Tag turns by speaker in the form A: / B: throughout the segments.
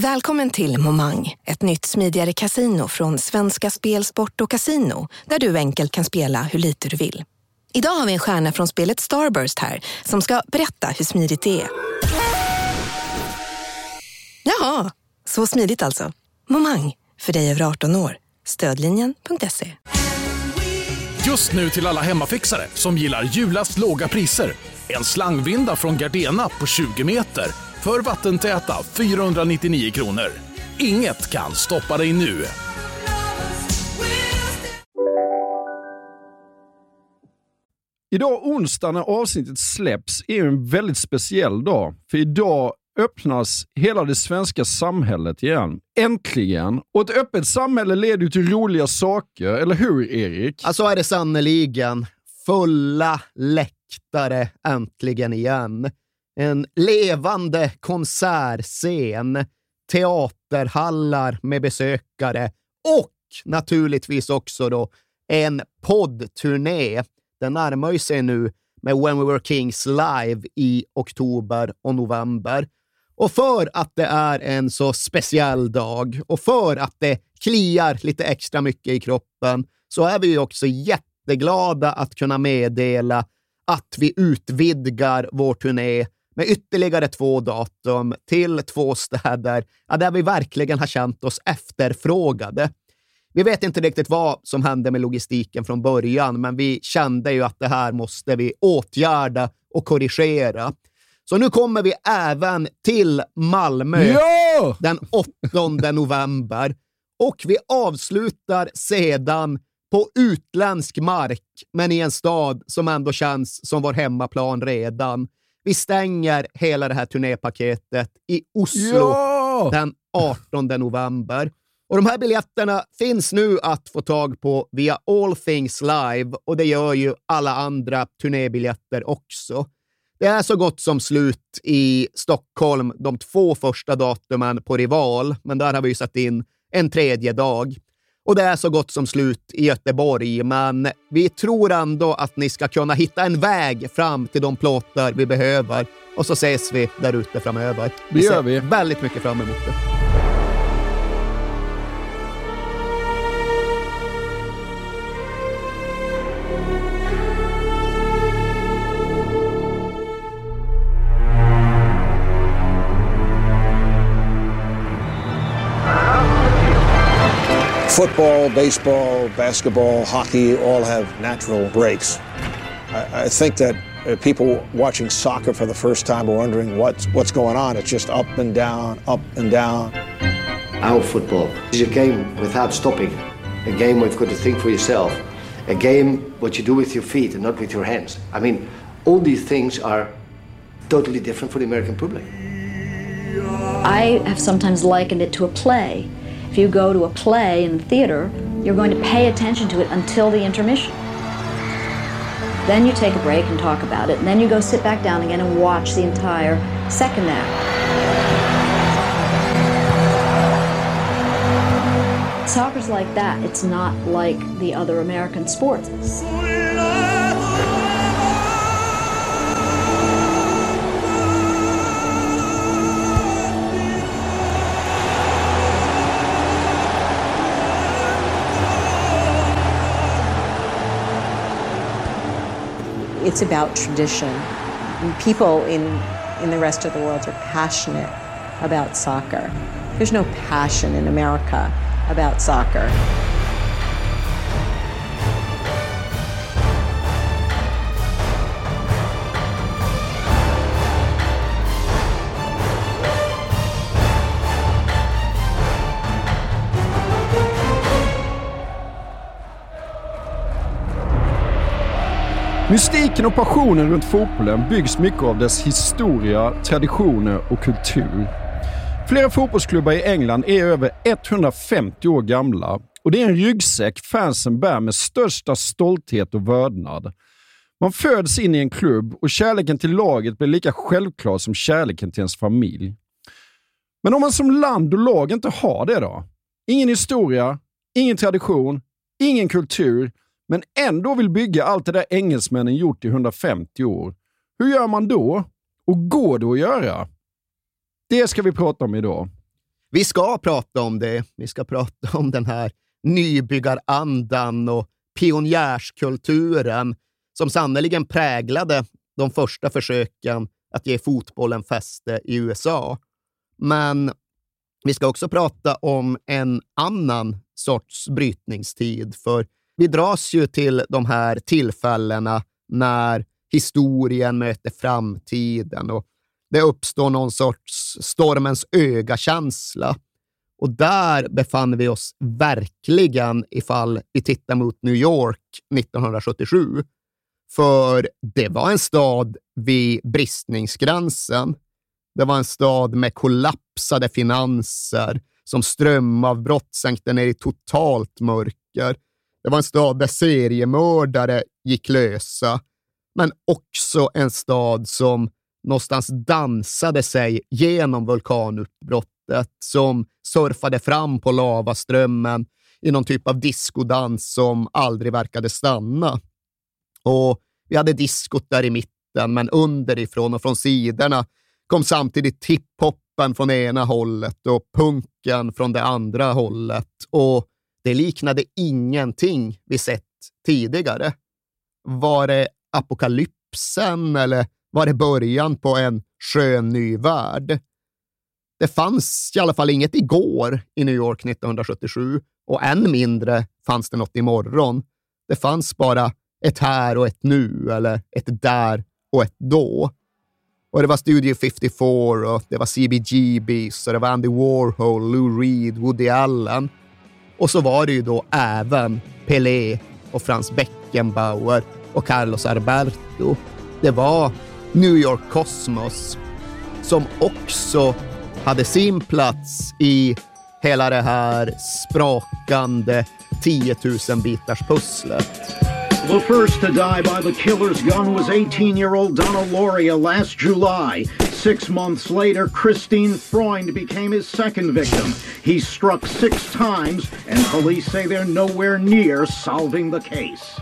A: Välkommen till Momang, ett nytt smidigare casino från Svenska Spel, Sport och Casino där du enkelt kan spela hur lite du vill. Idag har vi en stjärna från spelet Starburst här som ska berätta hur smidigt det är. Jaha, så smidigt alltså. Momang, för dig över 18 år. Stödlinjen.se.
B: Just nu till alla hemmafixare som gillar julast låga priser. En slangvinda från Gardena på 20 meter för vattentäta 499 kronor. Inget kan stoppa dig nu.
C: Idag onsdag när avsnittet släpps är en väldigt speciell dag. För idag öppnas hela det svenska samhället igen. Äntligen! Och ett öppet samhälle leder ju till roliga saker, eller hur Erik?
D: Ja, så är det sannoliken. Fulla läktare äntligen igen. En levande konsertscen, teaterhallar med besökare och naturligtvis också då en poddturné. Den närmar sig nu med When We Were Kings live i oktober och november. Och för att det är en så speciell dag och för att det kliar lite extra mycket i kroppen så är vi också jätteglada att kunna meddela att vi utvidgar vår turné med ytterligare två datum till två städer ja, där vi verkligen har känt oss efterfrågade. Vi vet inte riktigt vad som hände med logistiken från början, men vi kände ju att det här måste vi åtgärda och korrigera. Så nu kommer vi även till Malmö
C: Ja!
D: den 8 november och vi avslutar sedan på utländsk mark, men i en stad som ändå känns som vår hemmaplan redan. Vi stänger hela det här turnépaketet i Oslo
C: Ja!
D: den 18 november. Och De här biljetterna finns nu att få tag på via All Things Live och det gör ju alla andra turnébiljetter också. Det är så gott som slut i Stockholm de två första datumen på Rival, men där har vi ju satt in en tredje dag. Och det är så gott som slut i Göteborg, men vi tror ändå att ni ska kunna hitta en väg fram till de plåtar vi behöver. Och så ses vi där ute framöver.
C: Det gör vi.
D: väldigt mycket fram emot det.
E: Football, baseball, basketball, hockey all have natural breaks. I, I think that uh, people watching soccer for the first time are wondering what's, what's going on. It's just up and down, up and down.
F: Our football is a game without stopping, a game where you've got to think for yourself, a game what you do with your feet and not with your hands. I mean, all these things are totally different for the American public.
G: I have sometimes likened it to a play. If you go to a play in the theater, you're going to pay attention to it until the intermission. Then you take a break and talk about it, and then you go sit back down again and watch the entire second act. Soccer's like that. It's not like the other American sports.
H: It's about tradition. People in, in the rest of the world are passionate about soccer. There's no passion in America about soccer.
C: Mystiken och passionen runt fotbollen byggs mycket av dess historia, traditioner och kultur. Flera fotbollsklubbar i England är över 150 år gamla och det är en ryggsäck fansen bär med största stolthet och vördnad. Man föds in i en klubb och kärleken till laget blir lika självklar som kärleken till ens familj. Men om man som land och lag inte har det då? Ingen historia, ingen tradition, ingen kultur, men ändå vill bygga allt det där engelsmännen gjort i 150 år. Hur gör man då? Och går det att göra? Det ska vi prata om idag.
D: vi ska prata om det. Vi ska prata om den här nybyggarandan och pionjärskulturen som sannerligen präglade de första försöken att ge fotbollen fäste i USA. Men vi ska också prata om en annan sorts brytningstid, för vi dras ju till de här tillfällena när historien möter framtiden och det uppstår någon sorts stormens öga-känsla. Och där befann vi oss verkligen ifall vi tittar mot New York 1977. För det var en stad vid bristningsgränsen. Det var en stad med kollapsade finanser, som strömavbrott sänkte ner i totalt mörker. Det var en stad där seriemördare gick lösa, men också en stad som någonstans dansade sig genom vulkanutbrottet, som surfade fram på lavaströmmen i någon typ av diskodans som aldrig verkade stanna. Och vi hade diskot där i mitten, men underifrån och från sidorna kom samtidigt hiphopen från ena hållet och punken från det andra hållet. Och det liknade ingenting vi sett tidigare. Var det apokalypsen eller var det början på en skön ny värld? Det fanns i alla fall inget igår i New York 1977 och än mindre fanns det något imorgon. Det fanns bara ett här och ett nu eller ett där och ett då. Och det var Studio 54 och det var CBGBs och det var Andy Warhol, Lou Reed, Woody Allen. Och så var det ju då även Pelé och Franz Beckenbauer och Carlos Alberto. Det var New York Cosmos som också hade sin plats i hela det här sprakande 10 000 bitars pusslet.
I: The first to die by the killer's gun was 18-year-old Donna Loria last July. Six months later, Christine Freund became his second victim. He struck six times, and police say they're nowhere near solving the case.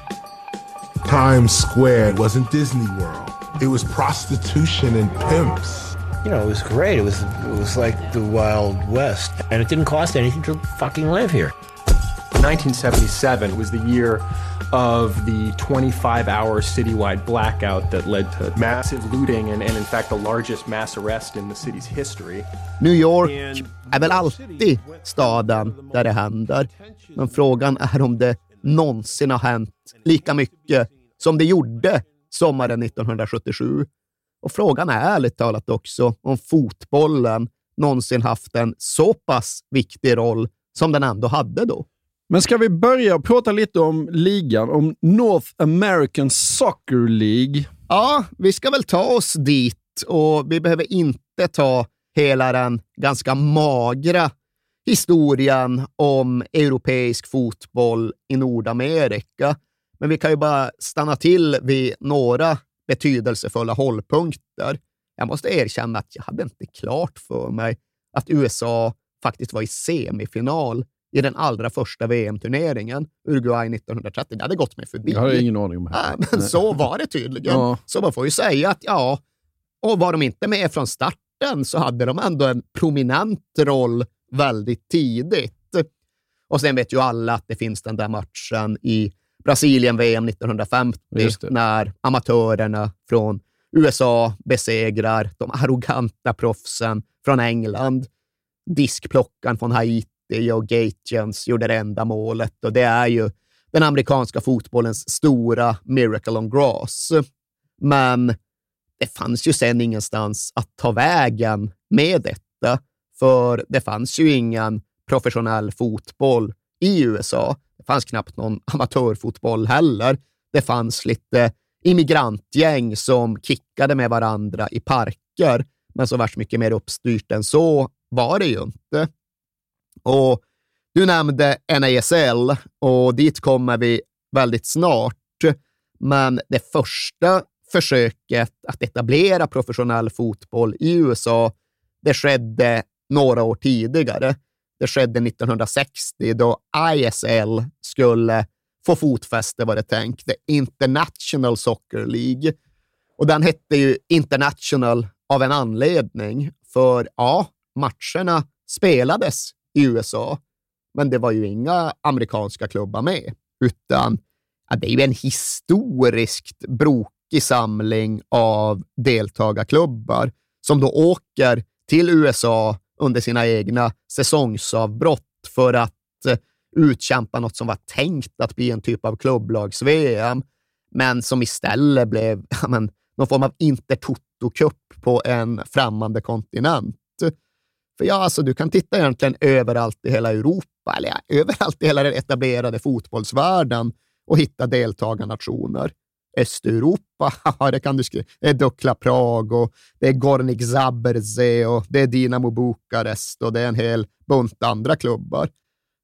J: Times Square wasn't Disney World. It was prostitution and pimps.
K: You know, it was great. It was it was like the Wild West, and it didn't cost anything to fucking live here.
L: 1977 was the year of the 25-hour citywide blackout that led to massive looting and, and in fact the largest mass arrest in the city's history.
D: New York är väl alltid staden där det händer, men frågan är om det någonsin har hänt lika mycket som det gjorde sommaren 1977. Och frågan är ärligt talat också om fotbollen någonsin haft en så pass viktig roll som den ändå hade då.
C: Men ska vi börja prata lite om ligan, om North American Soccer League?
D: Ja, vi ska väl ta oss dit och vi behöver inte ta hela den ganska magra historien om europeisk fotboll i Nordamerika. Men vi kan ju bara stanna till vid några betydelsefulla hållpunkter. Jag måste erkänna att jag hade inte klart för mig att USA faktiskt var i semifinal i den allra första VM-turneringen, Uruguay 1930. Det hade gått mig förbi.
C: Jag har ingen aning om
D: det. men så var det tydligen. Ja. Så man får ju säga att ja, och var de inte med från starten så hade de ändå en prominent roll väldigt tidigt. Och sen vet ju alla att det finns den där matchen i Brasilien-VM 1950 när amatörerna från USA besegrar de arroganta proffsen från England. Diskplockaren från Haiti och Gaetjens gjorde det enda målet och det är ju den amerikanska fotbollens stora miracle on grass. Men det fanns ju sen ingenstans att ta vägen med detta, för det fanns ju ingen professionell fotboll i USA. Det fanns knappt någon amatörfotboll heller. Det fanns lite immigrantgäng som kickade med varandra i parker, men så värst mycket mer uppstyrt än så var det ju inte. Och du nämnde NASL och dit kommer vi väldigt snart. Men det första försöket att etablera professionell fotboll i USA, det skedde några år tidigare. Det skedde 1960 då ISL skulle få fotfäste var det tänkt. The International Soccer League. Och den hette ju International av en anledning. För ja, matcherna spelades i USA, men det var ju inga amerikanska klubbar med, utan ja, det är ju en historiskt brokig samling av deltagarklubbar som då åker till USA under sina egna säsongsavbrott för att eh, utkämpa något som var tänkt att bli en typ av klubblags-VM, men som istället blev ja, men, någon form av intertoto-cup på en främmande kontinent. För ja, alltså, du kan titta egentligen överallt i hela Europa, eller ja, överallt i hela den etablerade fotbollsvärlden och hitta deltagarnationer. Östeuropa, det kan du skriva. Det är Dukla Prag och det är Gornik Zabrze och det är Dinamo Bukarest och det är en hel bunt andra klubbar.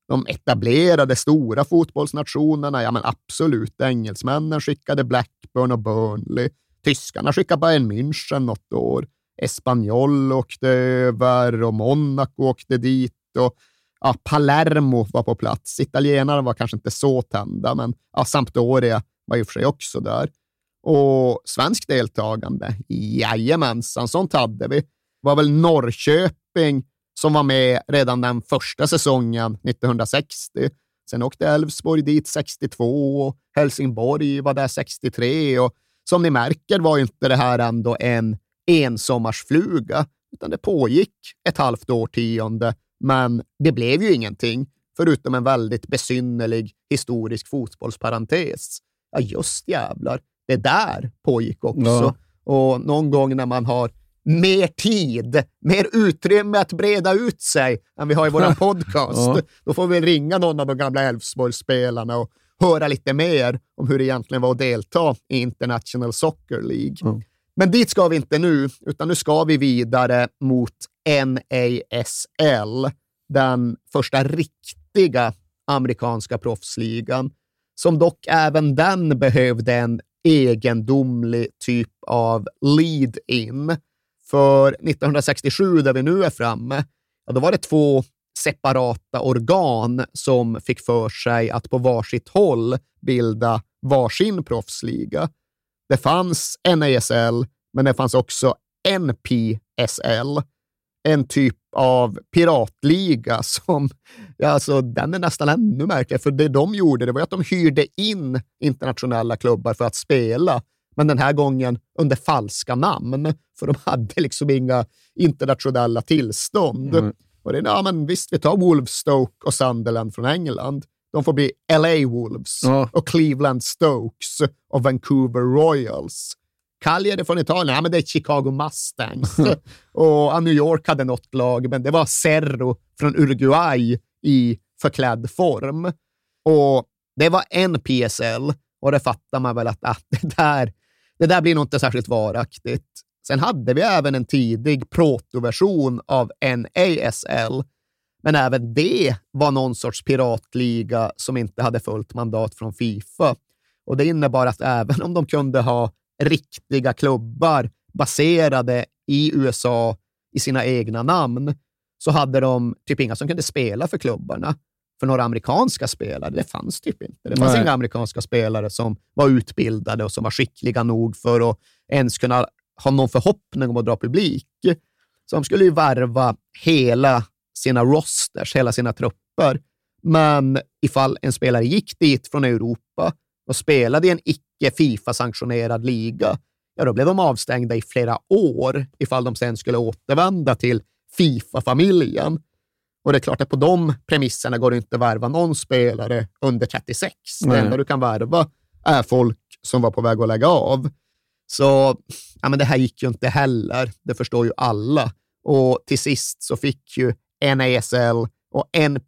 D: De etablerade stora fotbollsnationerna, ja men absolut, engelsmännen skickade Blackburn och Burnley. Tyskarna skickade Bayern München något år. Espanyol åkte över och Monaco åkte dit och ja, Palermo var på plats. Italienarna var kanske inte så tända, men ja, Sampdoria var i och för sig också där. Och svenskt deltagande, jajamensan, sånt hade vi. Det var väl Norrköping som var med redan den första säsongen 1960. Sen åkte Elfsborg dit 62 och Helsingborg var där 63. Och som ni märker var inte det här ändå en ensommarsfluga, utan det pågick ett halvt årtionde, men det blev ju ingenting, förutom en väldigt besynnerlig historisk fotbollsparentes. Ja, just jävlar, det där pågick också. Ja. Och någon gång när man har mer tid, mer utrymme att breda ut sig än vi har i vår podcast. Ja. Då får vi ringa någon av de gamla Elfsborgsspelarna och höra lite mer om hur det egentligen var att delta i International Soccer League. Mm. Men dit ska vi inte nu, utan nu ska vi vidare mot NASL, den första riktiga amerikanska proffsligan, som dock även den behövde en egendomlig typ av lead-in. För 1967, där vi nu är framme, ja, då var det två separata organ som fick för sig att på varsitt håll bilda varsin proffsliga. Det fanns NASL, men det fanns också NPSL, en typ av piratliga som, ja, alltså, den är nästan ännu märkligare, för det de gjorde det var att de hyrde in internationella klubbar för att spela, men den här gången under falska namn, för de hade liksom inga internationella tillstånd. Mm. Och det, ja, men visst, vi tar Wolfstoke och Sunderland från England. De får bli LA Wolves ja. och Cleveland Stokes och Vancouver Royals. Cagliari från Italien, ja, men det är Chicago Mustangs. och New York hade något lag, men det var Cerro från Uruguay i förklädd form. Och det var en PSL och det fattar man väl att ah, det, där, det där blir nog inte särskilt varaktigt. Sen hade vi även en tidig protoversion av NASL, men även det var någon sorts piratliga som inte hade fullt mandat från Fifa. Och Det innebar att även om de kunde ha riktiga klubbar baserade i USA i sina egna namn, så hade de typ inga som kunde spela för klubbarna. För några amerikanska spelare, det fanns typ inte. Det fanns Nej. inga amerikanska spelare som var utbildade och som var skickliga nog för att ens kunna ha någon förhoppning om att dra publik. Så de skulle ju varva hela sina rosters, hela sina trupper. Men ifall en spelare gick dit från Europa och spelade i en icke Fifa-sanktionerad liga, ja, då blev de avstängda i flera år ifall de sen skulle återvända till Fifa-familjen. Och det är klart att på de premisserna går det inte att värva någon spelare under 36. Nej. Det enda du kan värva är folk som var på väg att lägga av. Så ja, men det här gick ju inte heller, det förstår ju alla. Och till sist så fick ju en ESL och en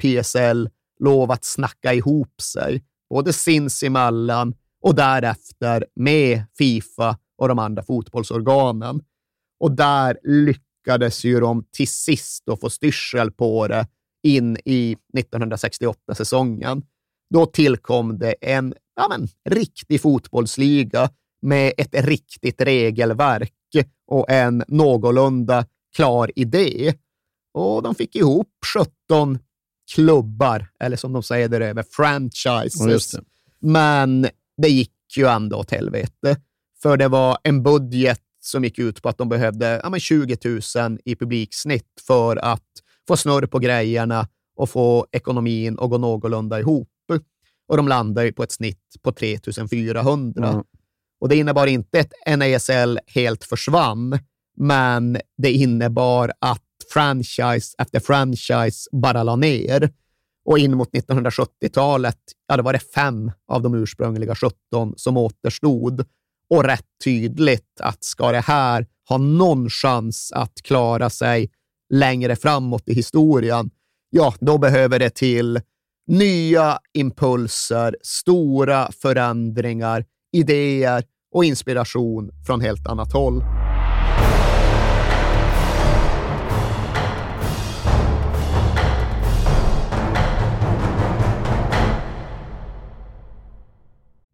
D: lov att snacka ihop sig, både sinsemellan och därefter med Fifa och de andra fotbollsorganen. Och där lyckades ju de till sist att få styrsel på det in i 1968-säsongen. Då tillkom det en ja, men, riktig fotbollsliga med ett riktigt regelverk och en någorlunda klar idé. Och de fick ihop 17 klubbar, eller som de säger där över, franchises. Det. Men det gick ju ändå åt helvete, för det var en budget som gick ut på att de behövde ja, 20 000 i publiksnitt för att få snurr på grejerna och få ekonomin att gå någorlunda ihop. Och de landade på ett snitt på 3400. Mm. Och det innebar inte att NASL helt försvann, men det innebar att franchise efter franchise bara la ner. Och in mot 1970-talet, ja, då var det fem av de ursprungliga 17 som återstod. Och rätt tydligt att ska det här ha någon chans att klara sig längre framåt i historien, ja, då behöver det till nya impulser, stora förändringar, idéer och inspiration från helt annat håll.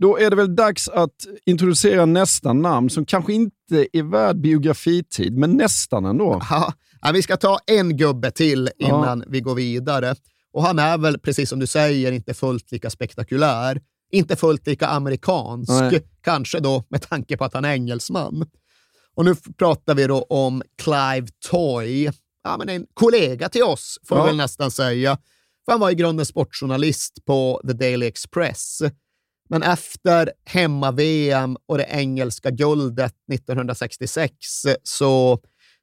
C: Då är det väl dags att introducera nästa namn som kanske inte är värd biografitid, men nästan ändå.
D: Ja, vi ska ta en gubbe till innan ja. vi går vidare. Och han är väl, precis som du säger, inte fullt lika spektakulär. Inte fullt lika amerikansk, Nej. kanske då med tanke på att han är engelsman. Och nu pratar vi då om Clive Toy, ja, men en kollega till oss, får ja. vi väl nästan säga. För han var i grunden sportjournalist på The Daily Express men efter hemma-VM och det engelska guldet 1966 eh, så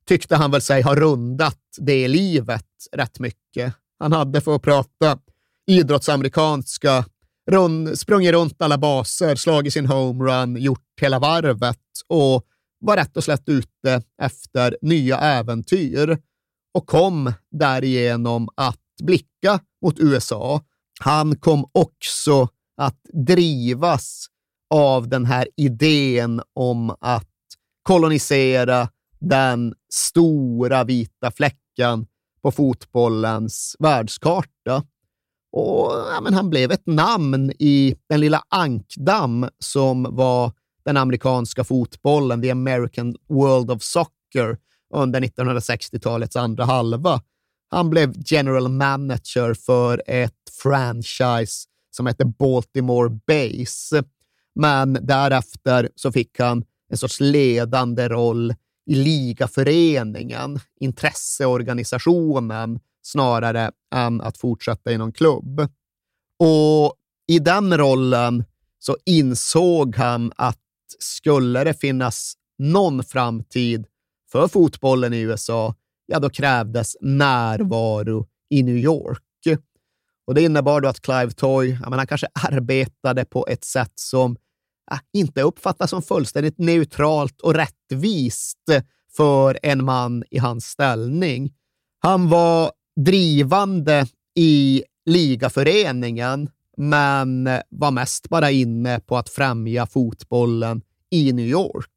D: tyckte han väl sig ha rundat det livet rätt mycket. Han hade, för att prata idrottsamerikanska, run, sprungit runt alla baser, slagit sin homerun, gjort hela varvet och var rätt och slätt ute efter nya äventyr och kom därigenom att blicka mot USA. Han kom också att drivas av den här idén om att kolonisera den stora vita fläcken på fotbollens världskarta. Och ja, men Han blev ett namn i den lilla ankdamm som var den amerikanska fotbollen, the American World of Soccer, under 1960-talets andra halva. Han blev general manager för ett franchise som hette Baltimore Base. Men därefter så fick han en sorts ledande roll i ligaföreningen, intresseorganisationen, snarare än att fortsätta i någon klubb. Och i den rollen så insåg han att skulle det finnas någon framtid för fotbollen i USA, ja, då krävdes närvaro i New York. Och Det innebar då att Clive Toy, ja, men han kanske arbetade på ett sätt som ja, inte uppfattas som fullständigt neutralt och rättvist för en man i hans ställning. Han var drivande i ligaföreningen, men var mest bara inne på att främja fotbollen i New York.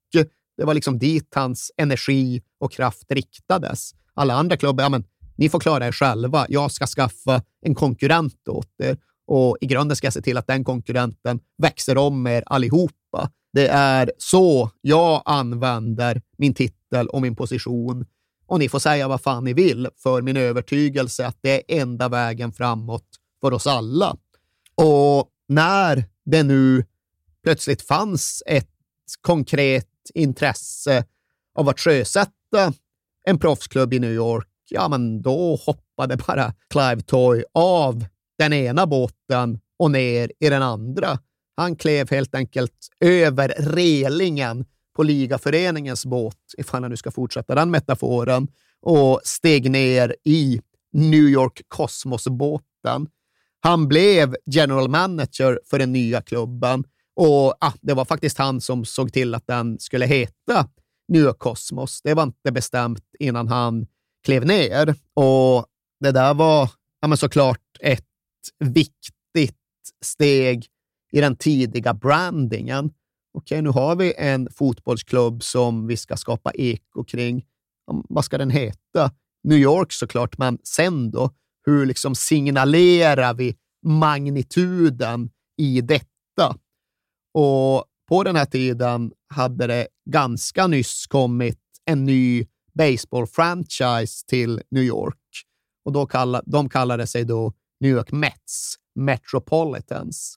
D: Det var liksom dit hans energi och kraft riktades. Alla andra klubbar, ja men ni får klara er själva. Jag ska skaffa en konkurrent åt er och i grunden ska jag se till att den konkurrenten växer om er allihopa. Det är så jag använder min titel och min position. Och ni får säga vad fan ni vill för min övertygelse att det är enda vägen framåt för oss alla. Och när det nu plötsligt fanns ett konkret intresse av att sjösätta en proffsklubb i New York, ja, men då hoppade bara Clive Toy av den ena båten och ner i den andra. Han klev helt enkelt över relingen på ligaföreningens båt, ifall jag nu ska fortsätta den metaforen, och steg ner i New York Cosmos-båten. Han blev general manager för den nya klubben och ah, det var faktiskt han som såg till att den skulle heta New York Cosmos. Det var inte bestämt innan han klev ner och det där var ja, men såklart ett viktigt steg i den tidiga brandingen. Okej, nu har vi en fotbollsklubb som vi ska skapa eko kring. Vad ska den heta? New York såklart, men sen då? Hur liksom signalerar vi magnituden i detta? Och på den här tiden hade det ganska nyss kommit en ny baseball-franchise till New York. Och då kalla, de kallade sig då New York Mets, Metropolitans.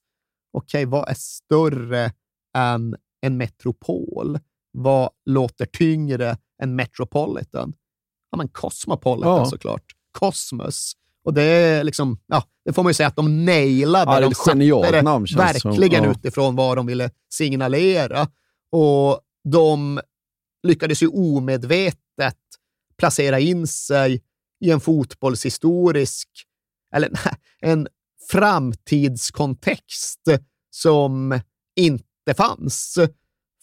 D: Okej, vad är större än en metropol? Vad låter tyngre än Metropolitan? Ja, men Cosmopolitan ja. såklart. Cosmos. Och det är liksom, ja, det får man ju säga att de nailade. Ja,
C: det är ett genialt namn.
D: Verkligen
C: som,
D: ja. utifrån vad de ville signalera. Och de lyckades ju omedvetet placera in sig i en fotbollshistorisk, eller en framtidskontext som inte fanns.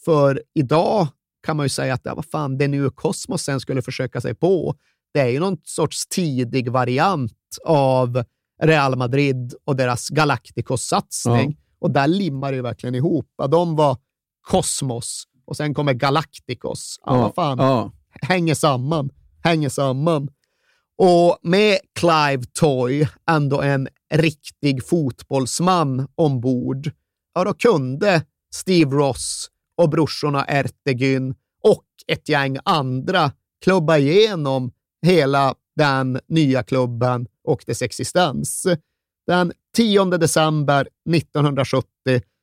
D: För idag kan man ju säga att ja, vad fan, det nu Kosmos sen skulle försöka sig på, det är ju någon sorts tidig variant av Real Madrid och deras Galacticos-satsning. Ja. Och där limmar det verkligen ihop. De var Kosmos och sen kommer Galacticos. Ja, ja. vad fan. Ja. Hänger samman. Hänger samman. Och med Clive Toy, ändå en riktig fotbollsman ombord, ja, då kunde Steve Ross och brorsorna Ertegyn och ett gäng andra klubba igenom hela den nya klubben och dess existens. Den 10 december 1970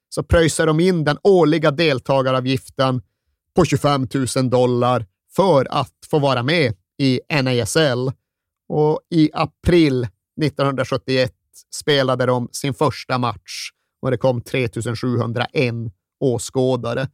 D: så pröjsar de in den årliga deltagaravgiften på 25 000 dollar för att få vara med i NASL. Och i april 1971 spelade de sin första match och det kom 3701 åskådare.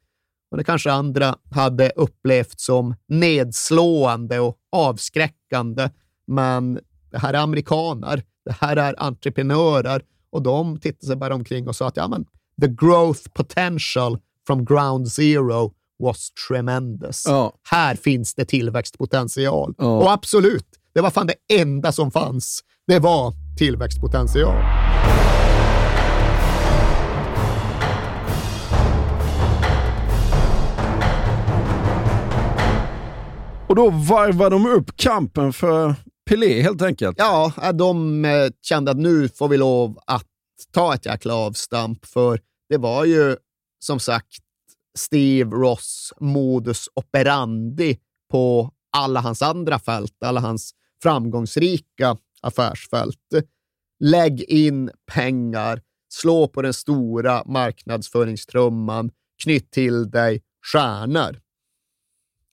D: Och det kanske andra hade upplevt som nedslående och avskräckande, men det här är amerikaner, det här är entreprenörer och de tittade sig bara omkring och sa att ja, men, the growth potential from ground zero was tremendous. Ja. Här finns det tillväxtpotential. Ja. Och absolut, det var fan det enda som fanns. Det var tillväxtpotential.
C: Och då varvar de upp kampen för Pelé helt enkelt.
D: Ja, de eh, kände att nu får vi lov att ta ett jäkla avstamp, för det var ju som sagt Steve Ross modus operandi på alla hans andra fält, alla hans framgångsrika affärsfält. Lägg in pengar, slå på den stora marknadsföringstrumman, knytt till dig stjärnor.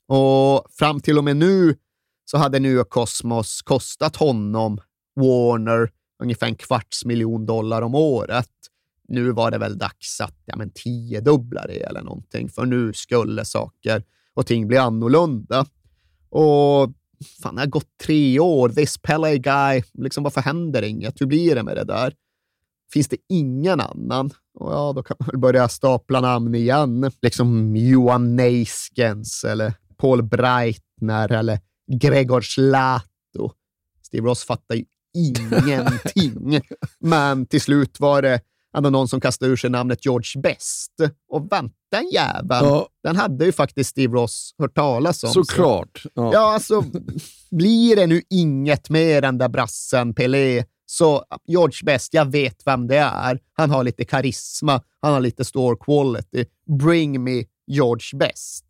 D: Och fram till och med nu så hade New York Cosmos kostat honom, Warner, ungefär en kvarts miljon dollar om året. Nu var det väl dags att ja, men tiodubbla det eller någonting, för nu skulle saker och ting bli annorlunda. Och fan, det har gått tre år, this Pele guy, liksom varför händer inget? Hur blir det med det där? Finns det ingen annan? Och ja, då kan man väl börja stapla namn igen. Liksom Johan Neiskens eller Paul Breitner eller Gregor Zlato. Steve Ross fattar ju ingenting. Men till slut var det ändå någon som kastade ur sig namnet George Best. Och vänta en jävel,
C: Ja.
D: den hade ju faktiskt Steve Ross hört talas om.
C: Såklart.
D: Så.
C: Ja.
D: Ja, alltså, blir det nu inget mer än där brassen Pelé, så George Best, jag vet vem det är. Han har lite karisma, han har lite store quality. Bring me George Best.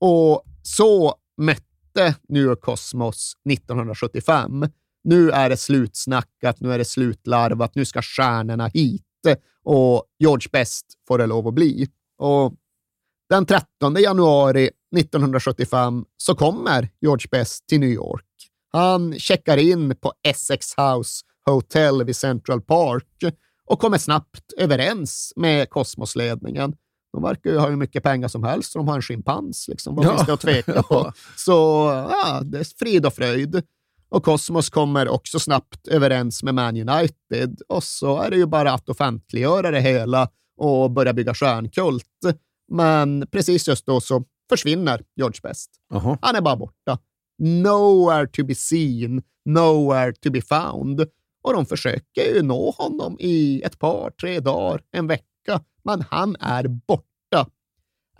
D: Och så mötte New York Cosmos 1975. Nu är det slutsnackat, nu är det slutlarvat, nu ska stjärnorna hit och George Best får det lov att bli. Och den 13 januari 1975 så kommer George Best till New York. Han checkar in på Essex House Hotel vid Central Park och kommer snabbt överens med Kosmosledningen. De verkar ju ha hur mycket pengar som helst, så de har en schimpans. Liksom. Vad
C: Ja.
D: finns det att tveka på? Så ja, det är frid och fröjd. Och Cosmos kommer också snabbt överens med Man United och så är det ju bara att offentliggöra det hela och börja bygga stjärnkult. Men precis just då så försvinner George Best.
C: Jaha.
D: Han är bara borta. Nowhere to be seen, nowhere to be found. Och de försöker ju nå honom i ett par, tre dagar, en vecka, men han är borta.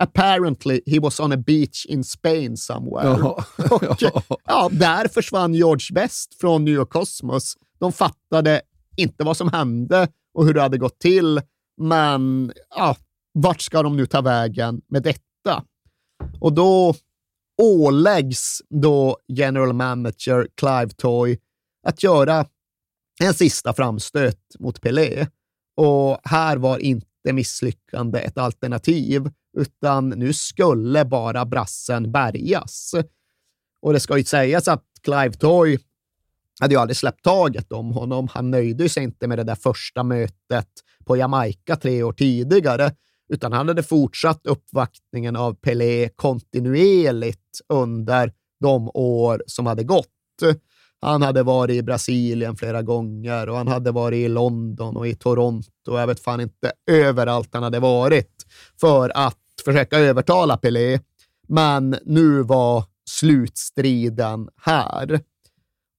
D: Apparently he was on a beach in Spain somewhere.
C: Jaha.
D: Och, ja, där försvann George Best från New York Cosmos. De fattade inte vad som hände och hur det hade gått till, men ja, vart ska de nu ta vägen med detta? Och då åläggs då general manager Clive Toy att göra en sista framstöt mot Pelé. Och här var inte misslyckande ett alternativ, utan nu skulle bara brassen bärgas. Och det ska ju sägas att Clive Toy hade ju aldrig släppt taget om honom. Han nöjde sig inte med det där första mötet på Jamaica tre år tidigare, utan han hade fortsatt uppvaktningen av Pelé kontinuerligt under de år som hade gått. Han hade varit i Brasilien flera gånger och han hade varit i London och i Toronto jag vet fan inte överallt han hade varit för att försöka övertala Pelé. Men nu var slutstriden här.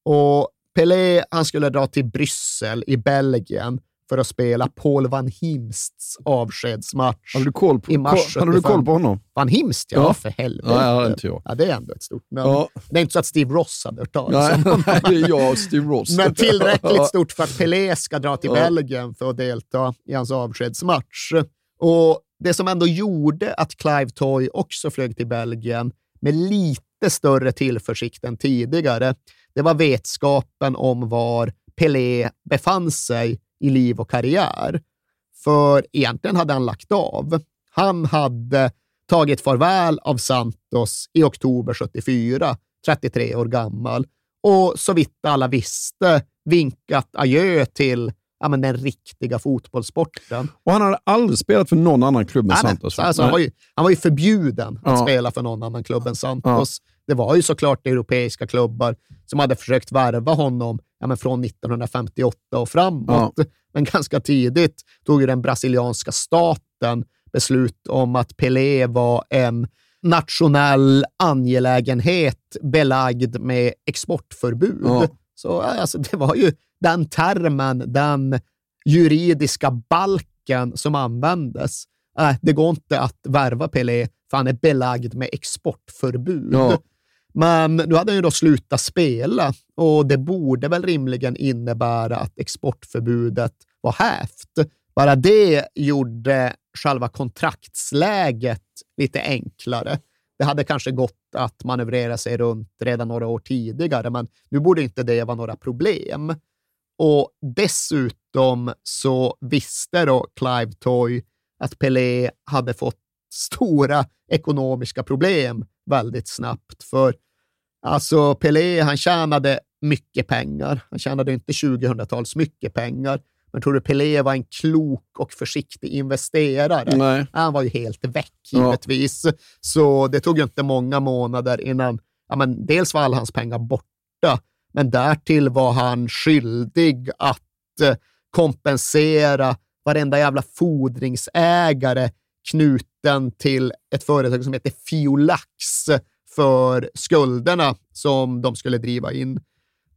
D: Och Pelé han skulle dra till Bryssel i Belgien för att spela Paul van Himsts avskedsmatch
C: Hade du koll på,
D: i mars
C: hade du
D: 75.
C: koll på honom?
D: Van Himst, ja,
C: Ja.
D: för helvete.
C: Ja, hade inte jag.
D: Ja, det är ändå ett stort namn.
C: Ja.
D: Det är inte så att Steve Ross hade hört talas om honom.
C: nej, det är jag och Steve Ross.
D: Men tillräckligt stort för att Pelé ska dra till
C: Ja.
D: Belgien för att delta i hans avskedsmatch. Och det som ändå gjorde att Clive Toy också flög till Belgien med lite större tillförsikt än tidigare, det var vetskapen om var Pelé befann sig i liv och karriär. För egentligen hade han lagt av. Han hade tagit farväl av Santos i oktober 74, 33 år gammal, och så vitt alla visste vinkat adjö till ja, men den riktiga fotbollssporten.
C: Och han hade aldrig spelat för någon annan klubb än
D: Nej.
C: Santos.
D: Så Alltså, han, var ju, han var ju förbjuden att
C: Ja.
D: spela för någon annan klubb än Santos. Det var ju såklart europeiska klubbar som hade försökt värva honom ja, men från 1958 och framåt. Men ganska tidigt tog ju den brasilianska staten beslut om att Pelé var en nationell angelägenhet belagd med exportförbud.
C: Ja.
D: Så alltså, det var ju den termen, den juridiska balken som användes. Äh, det går inte att värva Pelé för han är belagd med exportförbud.
C: Ja.
D: Men nu hade han ju då slutat spela och det borde väl rimligen innebära att exportförbudet var hävt. Bara det gjorde själva kontraktsläget lite enklare. Det hade kanske gått att manövrera sig runt redan några år tidigare, men nu borde inte det vara några problem. Och dessutom så visste då Clive Toy att Pelé hade fått stora ekonomiska problem väldigt snabbt. För alltså Pelé, han tjänade mycket pengar. Han tjänade inte 2000-tals mycket pengar. Men tror du Pelé var en klok och försiktig investerare?
C: Nej.
D: Han var ju helt väck
C: Ja.
D: givetvis. Så det tog ju inte många månader innan ja, men dels var alla hans pengar borta, men därtill var han skyldig att eh, kompensera varenda jävla fordringsägare knuten till ett företag som heter Fiolax för skulderna som de skulle driva in.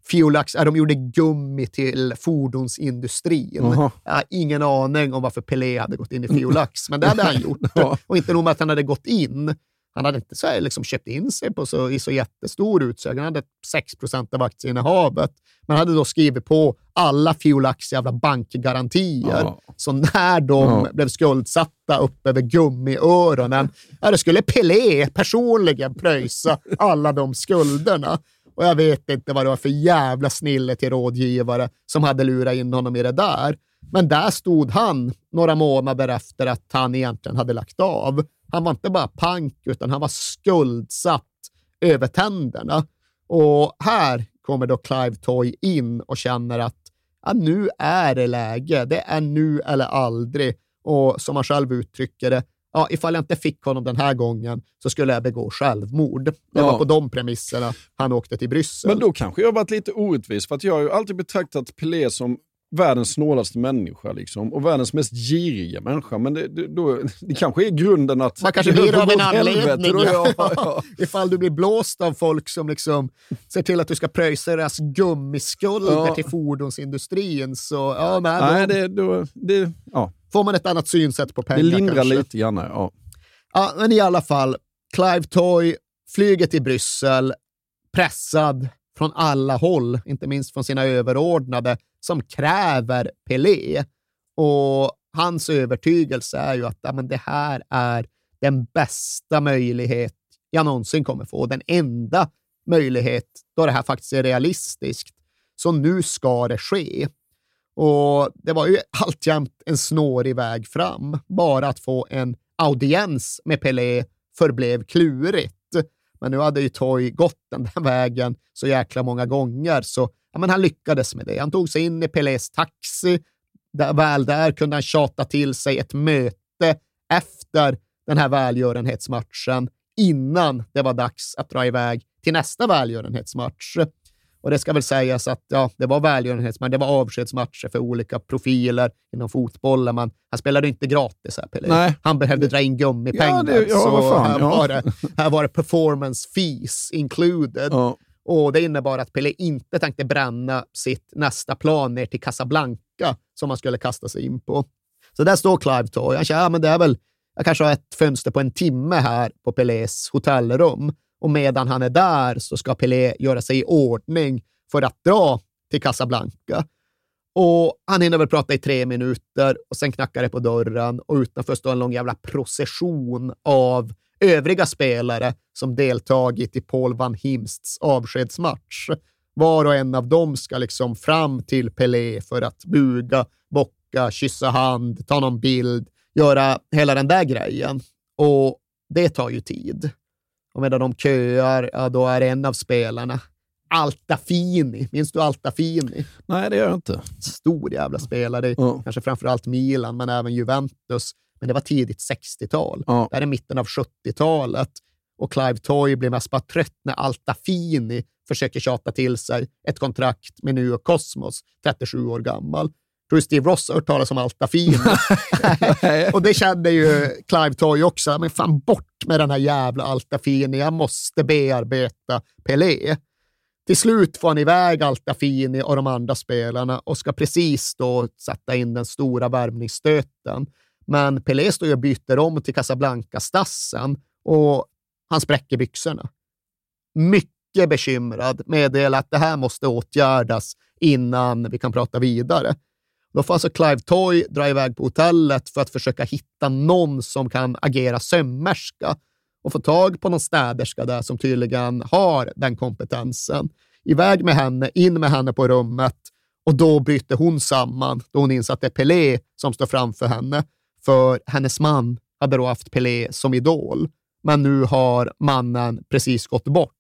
D: Fiolax, de gjorde gummi till fordonsindustrin.
C: Jaha.
D: Jag har ingen aning om varför Pelé hade gått in i Fiolax, men det hade han gjort. Och inte nog med att han hade gått in, han hade inte så här, liksom köpt in sig på så, i så jättestor utsträckning. Han hade 6% av aktieinnehavet, men hade då skrivit på alla Fiolax jävla bankgarantier.
C: Ja.
D: Så när de
C: Ja.
D: blev skuldsatta upp över gummiöronen, ja, då skulle Pelé personligen pröjsa alla de skulderna. Och jag vet inte vad det var för jävla snille till rådgivare som hade lurat in honom i det där. Men där stod han några månader efter att han egentligen hade lagt av. Han var inte bara pank, utan han var skuldsatt över tänderna. Och här kommer då Clive Toy in och känner att ja, nu är det läge. Det är nu eller aldrig. Och som han själv uttrycker det, ja, ifall jag inte fick honom den här gången så skulle jag begå självmord. Det
C: Ja.
D: var på de premisserna han åkte till Bryssel.
C: Men då kanske jag varit lite orättvis, för att jag har ju alltid betraktat Pelé som världens snålaste människa liksom, och världens mest giriga människa. Men det, det, då, det kanske är grunden att...
D: Man kanske
C: det
D: blir
C: höll
D: av en anledning.
C: då, ja, ja.
D: Ifall du blir blåst av folk som liksom ser till att du ska pröjsa deras gummiskulder
C: Ja.
D: till fordonsindustrin så ja, nej,
C: Nej,
D: då
C: det, då, det, ja.
D: får man ett annat synsätt på pengar
C: det lindrar
D: kanske.
C: lite grann. Ja.
D: Ja, men i alla fall, Clive Toy flyger till Bryssel, pressad från alla håll, inte minst från sina överordnade, som kräver Pelé. Och hans övertygelse är ju att ja, men det här är den bästa möjlighet jag någonsin kommer få. Den enda möjlighet då det här faktiskt är realistiskt. Så nu ska det ske. Och det var ju alltjämt en snårig väg fram. Bara att få en audiens med Pelé förblev klurigt. Men nu hade ju Toy gått den där vägen så jäkla många gånger, så ja, men han lyckades med det. Han tog sig in i Pelés taxi. Där, väl där kunde han tjata till sig ett möte efter den här välgörenhetsmatchen innan det var dags att dra iväg till nästa välgörenhetsmatch. Och det ska väl sägas att ja, det var välgörenhetsmatcher, det var avskedsmatcher för olika profiler inom fotbollen, men han spelade inte gratis här, Pelé.
C: Nej.
D: Han behövde dra in gummipengar,
C: Ja, det- ja,
D: så
C: vad fan,
D: här,
C: ja.
D: var det, här var det performance fees included.
C: Ja.
D: Och Det innebar att Pelé inte tänkte bränna sitt nästa plan ner till Casablanca som han skulle kasta sig in på. Så där står Clive Toy. Han säger, ja, men det är väl, jag kanske har ett fönster på en timme här på Pelés hotellrum. Och medan han är där så ska Pelé göra sig i ordning för att dra till Casablanca. Och han hinner väl prata i tre minuter och sen knackar det på dörren och utanför står en lång jävla procession av övriga spelare som deltagit i Paul van Himsts avskedsmatch. Var och en av dem ska liksom fram till Pelé för att buga, bocka, kyssa hand, ta någon bild, göra hela den där grejen. Och det tar ju tid. Och medan de köar, ja, då är en av spelarna Altafini. Minns du Altafini?
C: Nej, det gör jag inte.
D: Stor jävla spelare.
C: Ja.
D: Kanske framförallt Milan, men även Juventus. Men det var tidigt 60-tal.
C: Ja.
D: Det här är mitten av 70-talet. Och Clive Toy blir mest bara trött när Altafini försöker tjata till sig ett kontrakt med New York Cosmos, 37 år gammal. Tror du Steve Ross har hört talas om Altafini? och det kände ju Clive Toy också. Men fan bort med den här jävla Altafini. Jag måste bearbeta Pelé. Till slut får han iväg Altafini och de andra spelarna och ska precis då sätta in den stora värvningsstöten. Men Pelé står ju och byter om till Casablanca-stassen och han spräcker byxorna. Mycket bekymrad, meddelar att det här måste åtgärdas innan vi kan prata vidare. Då får alltså Clive Toy dra iväg på hotellet för att försöka hitta någon som kan agera sömmerska och få tag på någon städerska där som tydligen har den kompetensen. Iväg med henne, in med henne på rummet och då bryter hon samman då hon inser att det är Pelé som står framför henne. För hennes man hade då haft Pelé som idol, men nu har mannen precis gått bort.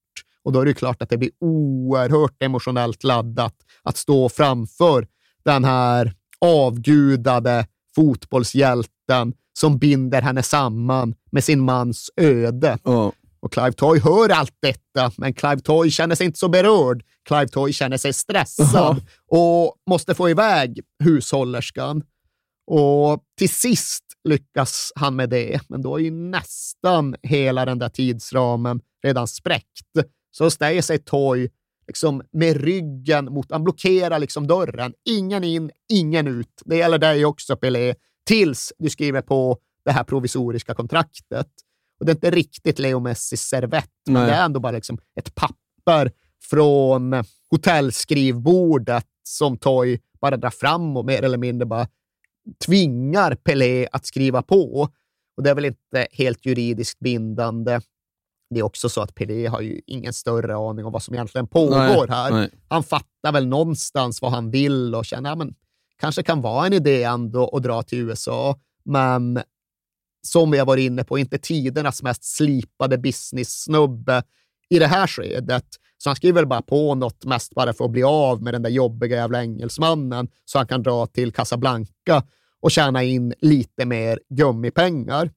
D: Och då är det klart att det blir oerhört emotionellt laddat att stå framför den här avgudade fotbollshjälten som binder henne samman med sin mans öde.
C: Ja.
D: Och Clive Toy hör allt detta, men Clive Toy känner sig inte så berörd. Clive Toy känner sig stressad och måste få iväg hushållerskan. Och till sist lyckas han med det, men då är ju nästan hela den där tidsramen redan spräckt. Så ställer sig Toy liksom med ryggen mot, han blockerar liksom dörren. Ingen in, ingen ut. Det gäller dig också, Pelé, tills du skriver på det här provisoriska kontraktet. Och det är inte riktigt Leo Messis servett, men det är ändå bara liksom ett papper från hotellskrivbordet som Toy bara drar fram och mer eller mindre bara tvingar Pelé att skriva på. Och det är väl inte helt juridiskt bindande. Det är också så att Pelé har ju ingen större aning om vad som egentligen pågår
C: Nej,
D: här.
C: nej.
D: Han fattar väl någonstans vad han vill och känner att kanske kan vara en idé ändå att dra till USA, men som vi har varit inne på, inte tidernas mest slipade business-snubbe i det här skedet. Så han skriver väl bara på något mest bara för att bli av med den där jobbiga jävla engelsmannen så han kan dra till Casablanca och tjäna in lite mer gummipengar.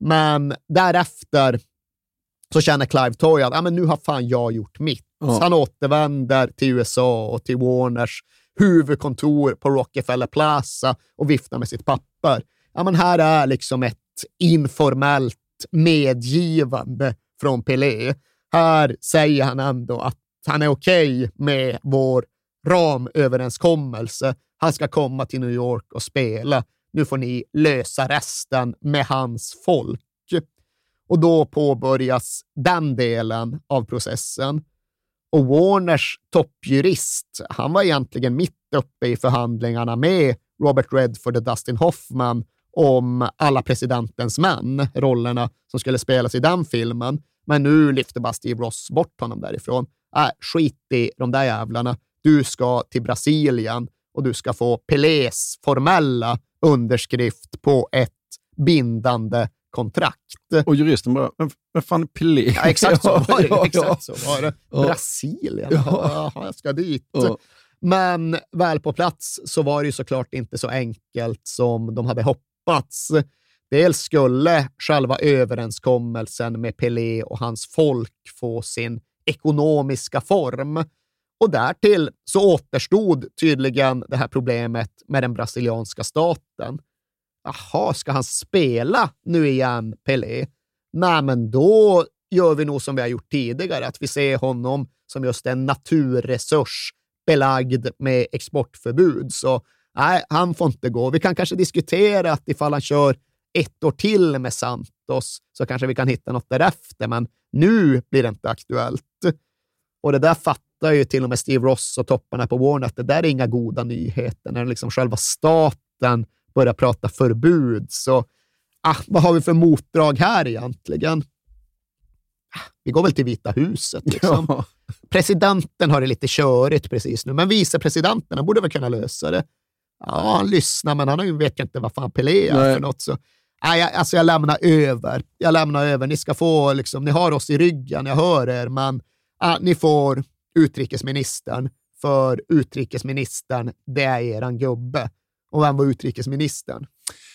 D: Men därefter så känner Clive Toy att ah, men nu har fan jag gjort mitt.
C: Ja.
D: Han återvänder till USA och till Warners huvudkontor på Rockefeller Plaza och viftar med sitt papper. Ja, men här är liksom ett informellt medgivande från Pelé. Här säger han ändå att han är okej med vår ramöverenskommelse. Han ska komma till New York och spela. Nu får ni lösa resten med hans folk. Och då påbörjas den delen av processen. Och Warners toppjurist, han var egentligen mitt uppe i förhandlingarna med Robert Redford och Dustin Hoffman om alla presidentens män, rollerna som skulle spelas i den filmen. Men nu lyfter bara Steve Ross bort honom därifrån. Äh, skit i de där jävlarna. Du ska till Brasilien och du ska få Pelés formella underskrift på ett bindande kontrakt.
C: Och juristen bara, men, fan Pelé?
D: Ja, exakt så var det.
C: Ja,
D: exakt så var det. Brasilien,
C: Ja.
D: Jaha, jag ska dit.
C: Ja.
D: Men väl på plats så var det ju såklart inte så enkelt som de hade hoppats. Dels skulle själva överenskommelsen med Pelé och hans folk få sin ekonomiska form. Och därtill så återstod tydligen det här problemet med den brasilianska staten. Jaha, ska han spela nu igen, Pelé? Nej, men då gör vi nog som vi har gjort tidigare, att vi ser honom som just en naturresurs belagd med exportförbud. Så nej, han får inte gå. Vi kan kanske diskutera att ifall han kör ett år till med Santos så kanske vi kan hitta något därefter, men nu blir det inte aktuellt. Och det där fattar ju till och med Steve Ross och topparna på Warner att det där är inga goda nyheter. När liksom själva staten börjar prata förbud, så ah, vad har vi för motdrag här egentligen? Ah, Vi går väl till Vita huset. Liksom.
C: Ja.
D: Presidenten har det lite körigt precis nu, men vicepresidenten han borde väl kunna lösa det. Ja, han lyssnar, men han vet ju inte vad fan Pelé är
C: Nej.
D: för något. Så. Nej, jag, alltså jag lämnar över. Jag lämnar över. Ni ska få, liksom, ni har oss i ryggen, jag hör er, men ah, ni får utrikesministern, för utrikesministern, det är eran gubbe. Och vem var utrikesministern?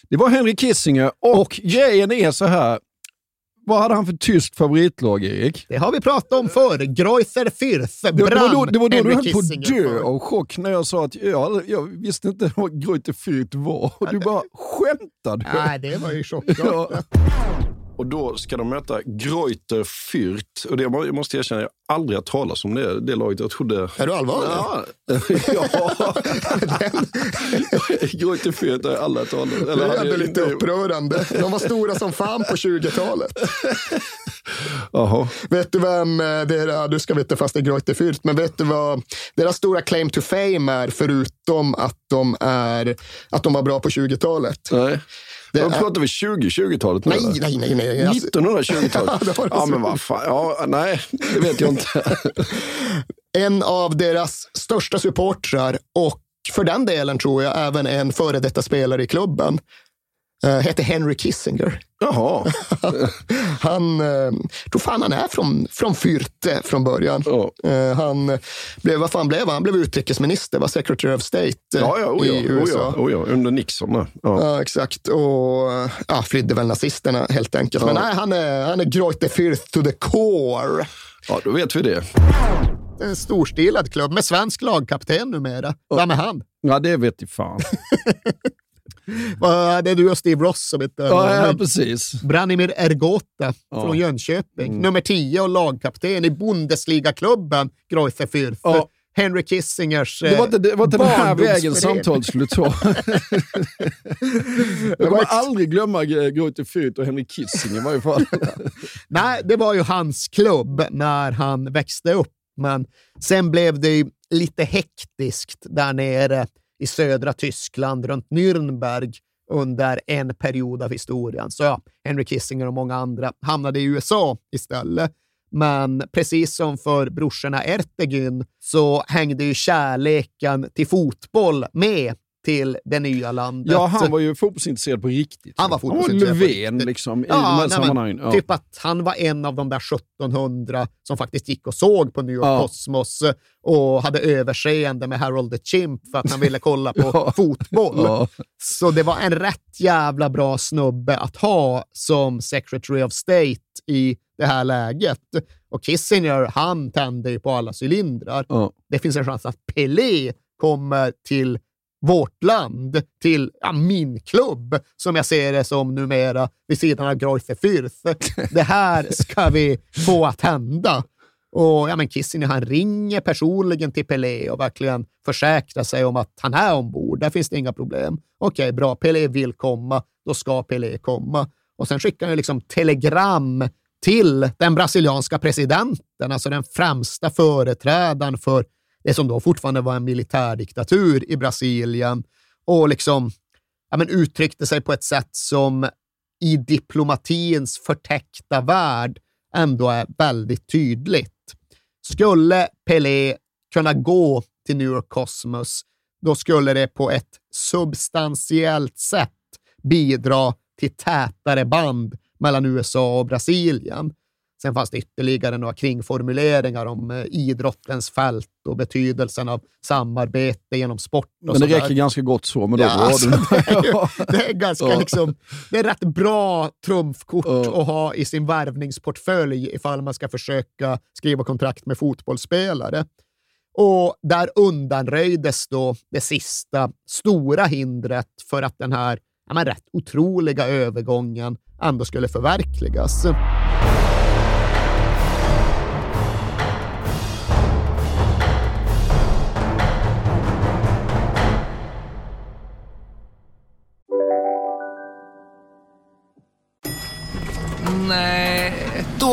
C: Det var Henry Kissinger och, grejen är så här. Vad hade han för tyskt favoritlag, Erik?
D: Det har vi pratat om förr. Greuther Fürth
C: Det, det var då,
D: brann
C: det var då du höll på att dö av chock när jag sa att jag, jag visste inte vad Greuter Fürth var. Och du bara, skämtar du?
D: Nej, det var ju chockartat.
C: Ja. Och då ska de möta Greuter Fürth. Och det jag måste erkänna, jag har aldrig hört talas om det, det laget. Jag trodde...
D: Är du allvarlig?
C: Ja. ja. Greuter Fürth har jag aldrig hört talas om.
D: Det är ändå lite upprörande. De var stora som fan på 20-talet.
C: Jaha.
D: Vet du vem eh, deras, du ska veta fast det är Greuther Fürth, men vet du vad deras stora claim to fame är förutom att de, är, att de var bra på 20-talet?
C: Nej.
D: Det är-
C: pratar vi 20-20-talet nu?
D: Nej,
C: eller?
D: nej, nej. nej. Alltså-
C: 1920-talet?
D: Ja,
C: ja, men vad fan. Ja, nej, det vet jag inte.
D: en av deras största supportrar och för den delen tror jag även en före detta spelare i klubben. Uh, heter Henry Kissinger.
C: Jaha.
D: han, uh, tror fan han är från, från Fürth från början.
C: Ja.
D: Uh, han blev, vad fan blev han? Han blev utrikesminister, var secretary of state
C: ja, ja, oh,
D: i USA.
C: Oh, ja, oh, ja, under Nixon. Ja.
D: ja, exakt. Och ja, flydde väl nazisterna helt enkelt. Men nej, han är, han är Greuther Fürth to the core.
C: Ja, då vet vi det.
D: En storstilad klubb med svensk lagkapten numera. Vem är han?
C: Ja, det vet jag fan.
D: det är du och Steve Ross som inte...
C: Ja, ja precis.
D: Branimir Ergota
C: Ja.
D: från Jönköping.
C: Mm.
D: Nummer 10 och lagkapten i Bundesliga-klubben Greuther Fürth.
C: Ja.
D: Henry Kissingers
C: Det var inte, det var inte den här vägen
D: barndomsförening.
C: samtalet skulle ta. Jag kommer aldrig glömma Greuther Fürth och Henrik Kissinger i varje fall.
D: Nej, det var ju hans klubb när han växte upp, men sen blev det ju lite hektiskt där nere i södra Tyskland, runt Nürnberg, under en period av historien. Så ja, Henry Kissinger och många andra hamnade i USA istället. Men precis som för brorsorna Ertegün så hängde ju kärleken till fotboll med till det nya landet.
C: Ja, han var ju fotbollsintresserad på riktigt.
D: Han var
C: Han var
D: fotbollsintresserad
C: Löfven liksom, i
D: Ja,
C: de här
D: nej,
C: sammanhangen. Ja.
D: Typ att han var en av de där 1700 som faktiskt gick och såg på New York
C: Ja.
D: Cosmos och hade överseende med Harold the Chimp för att han ville kolla på
C: Ja.
D: fotboll. Så det var en rätt jävla bra snubbe att ha som Secretary of State i det här läget. Och Kissinger, han tände ju på alla cylindrar. Det finns en chans att Pelé kommer till vårt land, till ja, min klubb, som jag ser det som numera vid sidan av Greuther Fürth. Det här ska vi få att hända. Och ja, men Kissinger han ringer personligen till Pelé och verkligen försäkrar sig om att han är ombord. Där finns det inga problem. Okej, bra. Pelé vill komma. Då ska Pelé komma. Och sen skickar han liksom telegram till den brasilianska presidenten, alltså den främsta företrädaren för det som då fortfarande var en militärdiktatur i Brasilien och liksom ja, men uttryckte sig på ett sätt som i diplomatins förtäckta värld ändå är väldigt tydligt. Skulle Pelé kunna gå till New York Cosmos, då skulle det på ett substantiellt sätt bidra till tätare band mellan USA och Brasilien. Sen fanns det ytterligare några kringformuleringar om eh, idrottens fält och betydelsen av samarbete genom sport.
C: Men det räcker ganska gott så. Men då
D: Ja, alltså,
C: det.
D: är ju, det är ganska liksom, det är rätt bra trumfkort att ha i sin värvningsportfölj ifall man ska försöka skriva kontrakt med fotbollsspelare. Och där undanröjdes då det sista stora hindret för att den här ja, men rätt otroliga övergången ändå skulle förverkligas.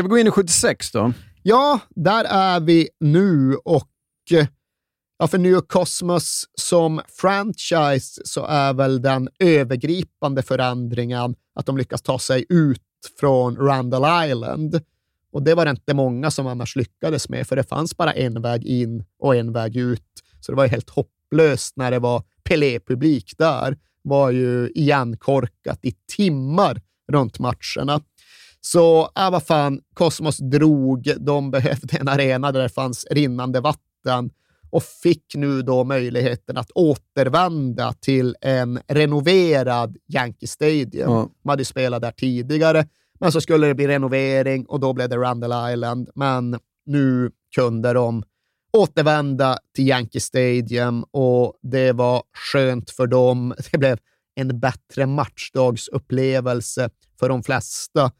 C: Ska vi gå in i 76 då?
D: Ja, där är vi nu och eh, ja, för New York Cosmos som franchise så är väl den övergripande förändringen att de lyckas ta sig ut från Randall Island. Och det var det inte många som annars lyckades med, för det fanns bara en väg in och en väg ut. Så det var ju helt hopplöst när det var Pelé-publik där. var ju igenkorkat i timmar runt matcherna. Så, äh, vad fan, Cosmos drog. De behövde en arena där det fanns rinnande vatten. och fick nu då möjligheten att återvända till en renoverad Yankee Stadium.
C: Ja.
D: De hade spelat där tidigare, men så skulle det bli renovering och då blev det Randall Island. Men nu kunde de återvända till Yankee Stadium och det var skönt för dem. Det blev en bättre matchdagsupplevelse för de flesta.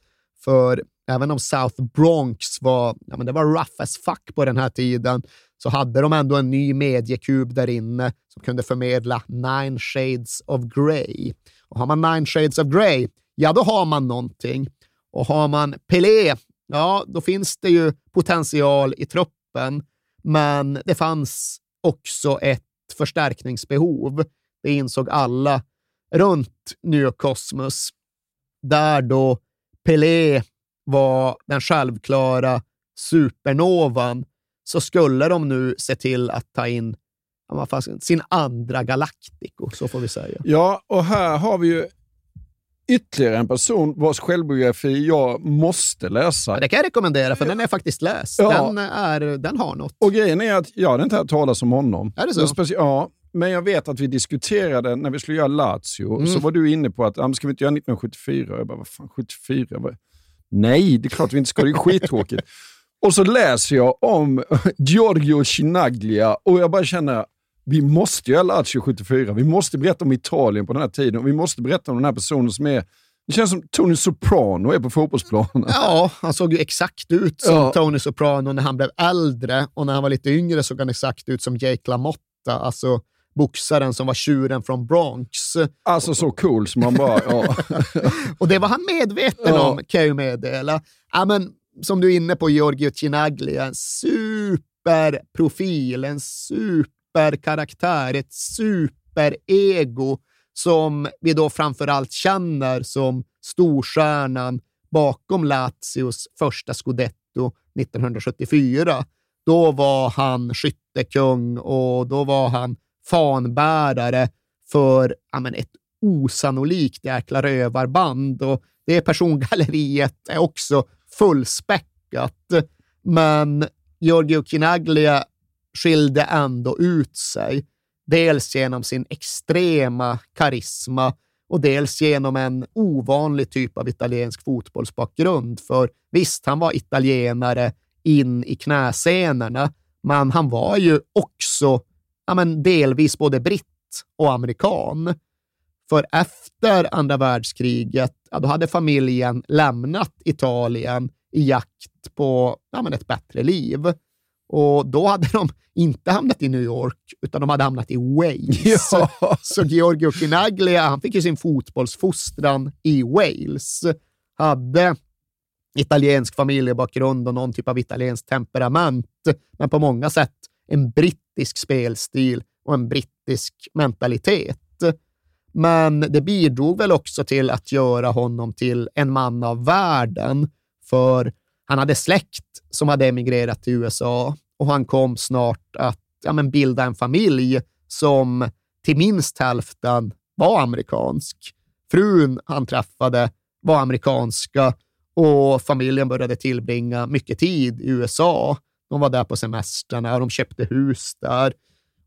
D: För även om South Bronx var, ja, men det var rough as fuck på den här tiden, så hade de ändå en ny mediekub där inne som kunde förmedla Nine Shades of Grey. Och har man Nine Shades of Grey, ja då har man någonting. Och har man Pelé, ja då finns det ju potential i truppen, men det fanns också ett förstärkningsbehov. Det insåg alla runt New Cosmos, där då Pelé var den självklara supernovan, så skulle de nu se till att ta in sin andra Galactico, så får vi säga.
C: Ja, och här har vi ju ytterligare en person vars självbiografi jag måste läsa.
D: Ja, det kan jag rekommendera, för den är faktiskt läst.
C: Ja.
D: Den, är, den har något.
C: Och grejen är att jag hade inte hört talas om honom.
D: Är det så?
C: Ja, men jag vet att vi diskuterade när vi skulle göra Lazio,
D: Mm.
C: så var du inne på att ah, ska vi inte göra 1974? Jag bara, vad fan 74? Vad- Nej, det är klart vi inte ska. Det är skittråkigt. och så läser jag om Giorgio Chinaglia och jag bara känner, vi måste göra Lazio 74. Vi måste berätta om Italien på den här tiden och vi måste berätta om den här personen som är det känns som Tony Soprano är på fotbollsplanen.
D: Ja, han såg ju exakt ut som
C: Ja.
D: Tony Soprano när han blev äldre och när han var lite yngre såg han exakt ut som Jake LaMotta, alltså boxaren som var tjuren från Bronx.
C: Alltså så cool som man bara... Ja.
D: Och det var han medveten
C: Ja.
D: om, kan jag ju meddela. Ja, men, som du är inne på, Giorgio Chinaglia, en superprofil, en superkaraktär, ett superego som vi då framförallt känner som storstjärnan bakom Lazios första scudetto 1974. Då var han skyttekung och då var han fanbärare för ja, men ett osannolikt jäkla rövarband. Och det persongalleriet är också fullspäckat. Men Giorgio Chinaglia skilde ändå ut sig. Dels genom sin extrema karisma och dels genom en ovanlig typ av italiensk fotbollsbakgrund. För visst, han var italienare in i knäsenorna, men han var ju också ja, men delvis både britt och amerikan. För efter andra världskriget, ja, då hade familjen lämnat Italien i jakt på ja, men ett bättre liv. Och då hade de inte hamnat i New York, utan de hade hamnat i Wales.
C: Ja.
D: Så Giorgio Chinaglia, han fick ju sin fotbollsfostran i Wales. Hade italiensk familjebakgrund och någon typ av italienskt temperament, men på många sätt en brittisk spelstil och en brittisk mentalitet. Men det bidrog väl också till att göra honom till en man av världen, för han hade släkt som hade emigrerat till USA och han kom snart att ja, men bilda en familj som till minst hälften var amerikansk. Frun han träffade var amerikanska och familjen började tillbringa mycket tid i USA. De var där på semestrarna de köpte hus där.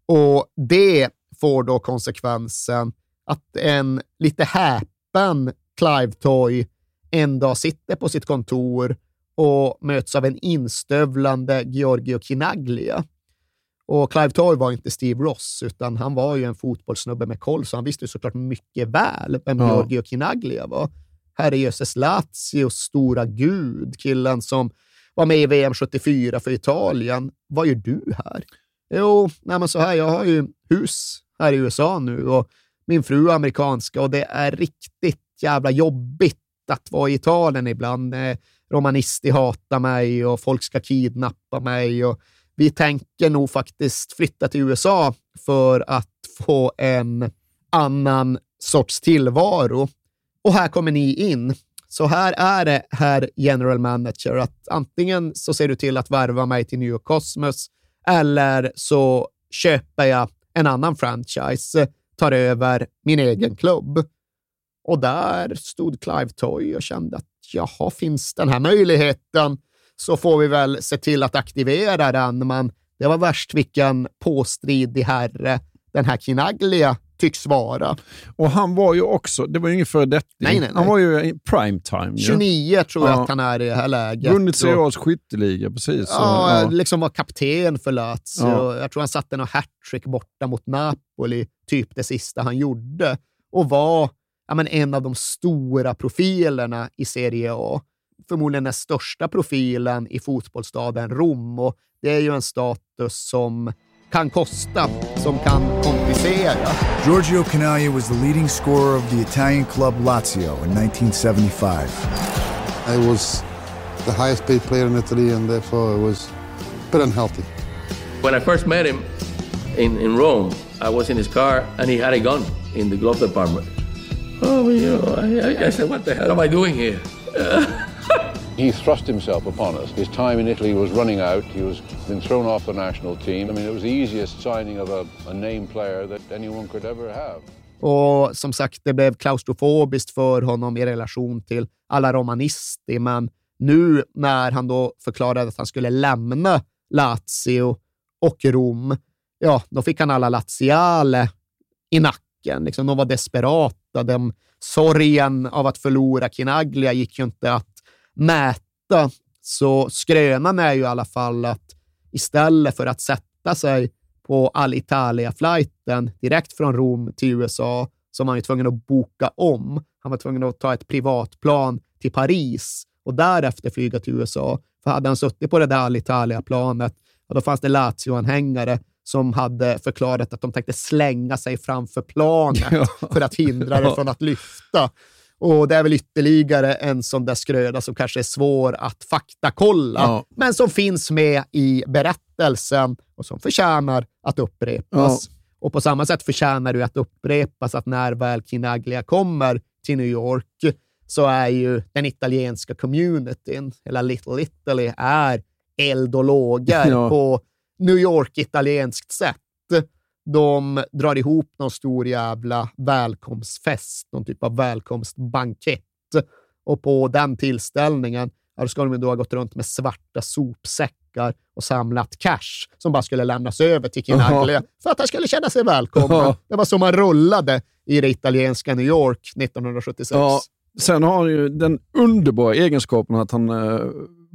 D: Och det får då konsekvensen att en lite häpen Clive Toy en dag sitter på sitt kontor och möts av en instövlande Giorgio Chinaglia. Och Clive Toy var inte Steve Ross, utan han var ju en fotbollssnubbe med koll, så han visste ju såklart mycket väl vem
C: Ja.
D: Giorgio Chinaglia var. Herrejösses Lazios stora gud, killen som var med i VM 74 för Italien. Vad gör du här? Jo, nej men så här, jag har ju hus här i USA nu och min fru är amerikanska och det är riktigt jävla jobbigt att vara i Italien ibland. Eh, Romanisti hatar mig och folk ska kidnappa mig och vi tänker nog faktiskt flytta till USA för att få en annan sorts tillvaro. Och här kommer ni in. Så här är det, herr general manager, att antingen så ser du till att värva mig till New York Cosmos eller så köper jag en annan franchise, tar över min egen klubb. Och där stod Clive Toy och kände att jaha, finns den här möjligheten? Så får vi väl se till att aktivera den, men Det var värst vilken påstridig herre den här Kinaglia tycks vara.
C: Och han var ju också, det var ju ingen föredetting, han var ju i primetime. ju.
D: 29 tror jag
C: Ja.
D: att han är i det här läget.
C: Vunnit
D: Och-
C: Serie A's skytteliga, precis.
D: Ja,
C: ja.
D: liksom var kapten för Lazio.
C: Ja.
D: Jag tror han satte något hattrick borta mot Napoli, typ det sista han gjorde. Och var ja, men en av de stora profilerna i Serie A. Förmodligen den största profilen i fotbollsstaden Rom. Och det är ju en status som kan kosta, som kan komplicera.
M: Giorgio Canaglia was the leading scorer of the Italian club Lazio in 1975.
N: I was the highest paid player in Italy, and therefore I was a bit unhealthy.
O: When I first met him in, in Rome, I was in his car and he had a gun in the glove department. Oh, you know, I, I, I said, what the hell am I doing here?
P: He thrust himself upon us. His time in Italy was running out. He was been thrown off the national team. I mean, it was the easiest signing of a, a name player that anyone could ever have.
D: Och som sagt, det blev klaustrofobiskt för honom i relation till alla romanisti, men nu när han då förklarade att han skulle lämna Lazio och Rom, ja, då fick han alla laziale i nacken. Liksom, de var desperata. Den sorgen av att förlora Kinaglia gick ju inte att mäta. Så skrönan är ju i alla fall att istället för att sätta sig på Alitalia-flighten direkt från Rom till USA, som han ju tvungen att boka om. Han var tvungen att ta ett privatplan till Paris och därefter flyga till USA. För hade han suttit på det där Alitalia-planet, då fanns det Lazio-anhängare som hade förklarat att de tänkte slänga sig framför planet för att hindra det från att lyfta. Och det är väl ytterligare en sån där skröda som kanske är svår att faktakolla,
C: Ja.
D: men som finns med i berättelsen och som förtjänar att upprepas. Och på samma sätt förtjänar det att upprepas att när väl Kinaglia kommer till New York så är ju den italienska communityn, hela Little Italy, är eld och lågor
C: Ja.
D: på New York-italienskt sätt. De drar ihop någon stor jävla välkomstfest, någon typ av välkomstbankett. Och på den tillställningen ja, ska de då ha gått runt med svarta sopsäckar och samlat cash som bara skulle lämnas över till Kinaglia för att han skulle känna sig välkommen.
C: Ja.
D: Det var så man rullade i det italienska New York 1976.
C: Ja, sen har han ju den underbara egenskapen att han eh,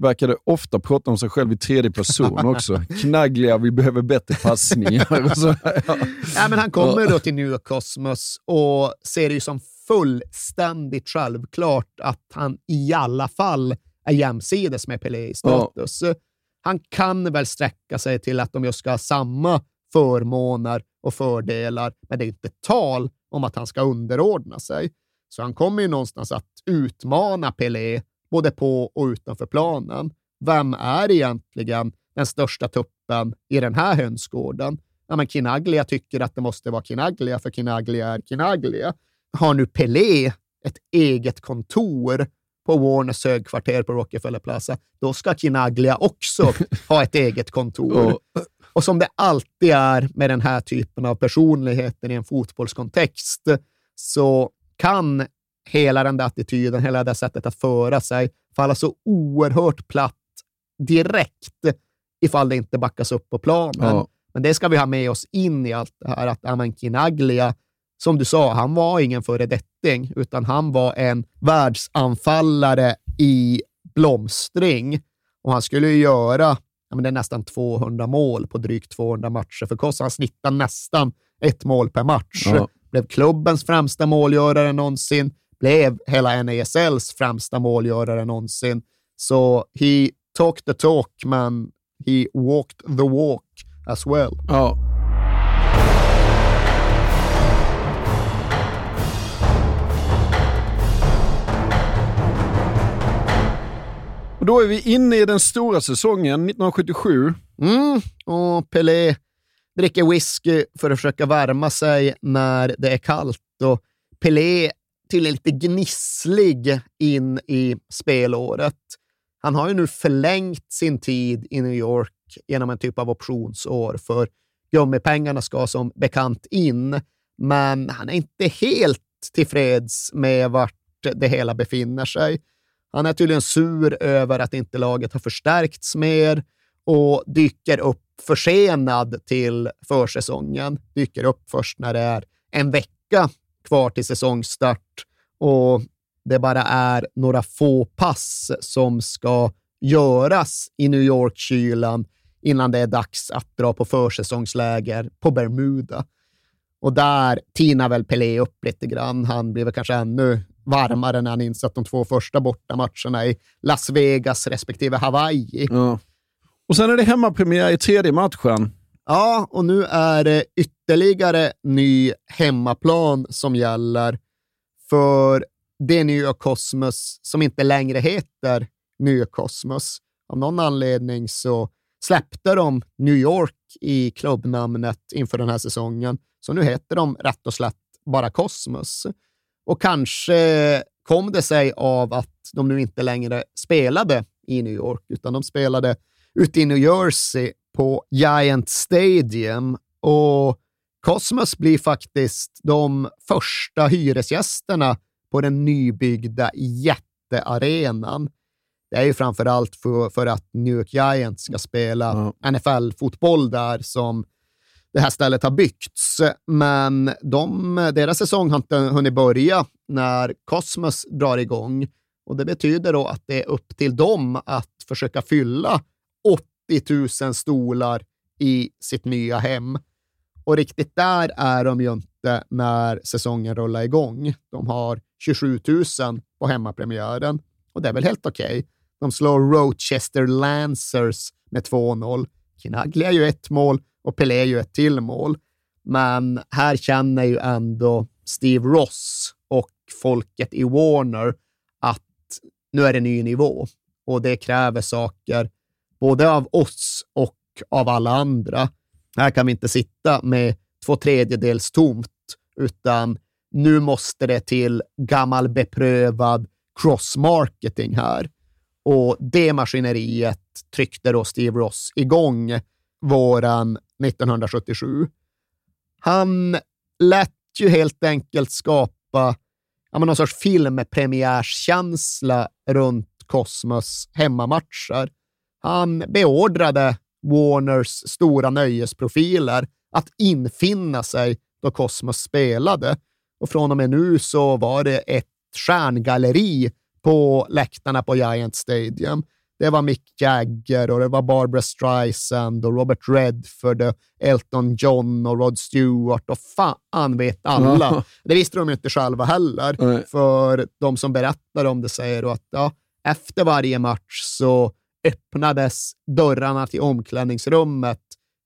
C: verkade ofta prata om sig själv i tredje person också. Knaggliga, vi behöver bättre passningar. och så, ja.
D: Ja, men han kommer
C: Ja.
D: då till New Cosmos och ser det ju som fullständigt självklart att han i alla fall är jämsides med Pelé i status. Han kan väl sträcka sig till att de just ska ha samma förmåner och fördelar, men det är inte tal om att han ska underordna sig. Så han kommer ju någonstans att utmana Pelé, både på och utanför planen. Vem är egentligen den största tuppen i den här hönsgården? Ja, men Kinaglia tycker att det måste vara Kinaglia, för Kinaglia är Kinaglia. Har nu Pelé ett eget kontor på Warners högkvarter på Rockefeller Plaza, då ska Kinaglia också ha ett eget kontor. Och som det alltid är med den här typen av personligheter i en fotbollskontext, så kan hela den där attityden, hela det där sättet att föra sig falla så oerhört platt direkt ifall det inte backas upp på planen.
C: Ja.
D: Men det ska vi ha med oss in i allt det här att Aman Kinaglia, som du sa, han var ingen föredetting, utan han var en världsanfallare i blomstring. Och han skulle ju göra ja, men det är nästan 200 mål på drygt 200 matcher för Koss. Han snittar nästan ett mål per match.
C: Ja.
D: Blev klubbens främsta målgörare någonsin, blev hela NASLs främsta målgörare någonsin. Så he talked the talk, men he walked the walk as well.
C: Ja. Och då är vi inne i den stora säsongen 1977.
D: Mm, och Pelé dricker whisky för att försöka värma sig när det är kallt. Och Pelé till lite gnisslig in i spelåret. Han har ju nu förlängt sin tid i New York genom en typ av optionsår, för gummipengarna ska som bekant in, men han är inte helt tillfreds med vart det hela befinner sig. Han är tydligen sur över att inte laget har förstärkts mer och dyker upp försenad till försäsongen. Dyker upp först när det är en vecka kvar till säsongstart och det bara är några få pass som ska göras i New York-kylan innan det är dags att dra på försäsongsläger på Bermuda. Och där tinar väl Pelé upp lite grann. Han blir väl kanske ännu varmare när han insatt de två första bortamatcherna i Las Vegas respektive Hawaii.
C: Ja. Och sen är det hemmapremiär i tredje matchen.
D: Ja, och nu är det ytterligare ny hemmaplan som gäller för det nya Kosmos som inte längre heter New Kosmos. Av någon anledning så släppte de New York i klubbnamnet inför den här säsongen, så nu heter de rätt och slätt bara Kosmos. Och kanske kom det sig av att de nu inte längre spelade i New York, utan de spelade ute i New Jersey på Giant Stadium. Och Cosmos blir faktiskt de första hyresgästerna på den nybyggda jättearenan. Det är ju framför allt för, för att New York Giants ska spela ja. NFL-fotboll där som det här stället har byggts. Men de, deras säsong har inte hunnit börja när Cosmos drar igång. Och Det betyder då att det är upp till dem att försöka fylla 80 000 stolar i sitt nya hem. Och riktigt där är de ju inte när säsongen rullar igång. De har 27 000 på hemmapremiären och det är väl helt okej. Okay. De slår Rochester Lancers med 2-0. Kinaglia ju ett mål och Pelé ju ett till mål. Men här känner ju ändå Steve Ross och folket i Warner att nu är det ny nivå och det kräver saker både av oss och av alla andra. Här kan vi inte sitta med två tredjedels tomt, utan nu måste det till gammal beprövad cross-marketing här. Och det maskineriet tryckte då Steve Ross igång våren 1977. Han lät ju helt enkelt skapa ja, någon sorts filmpremiärskänsla runt Cosmos hemmamatcher. Han beordrade Warners stora nöjesprofiler att infinna sig då Cosmos spelade. Och från och med nu så var det ett stjärngalleri på läktarna på Giant Stadium. Det var Mick Jagger och det var Barbara Streisand och Robert Redford, och Elton John och Rod Stewart och fan vet alla. Det visste de inte själva heller, Nej. för de som berättar om det säger att ja, efter varje match så öppnades dörrarna till omklädningsrummet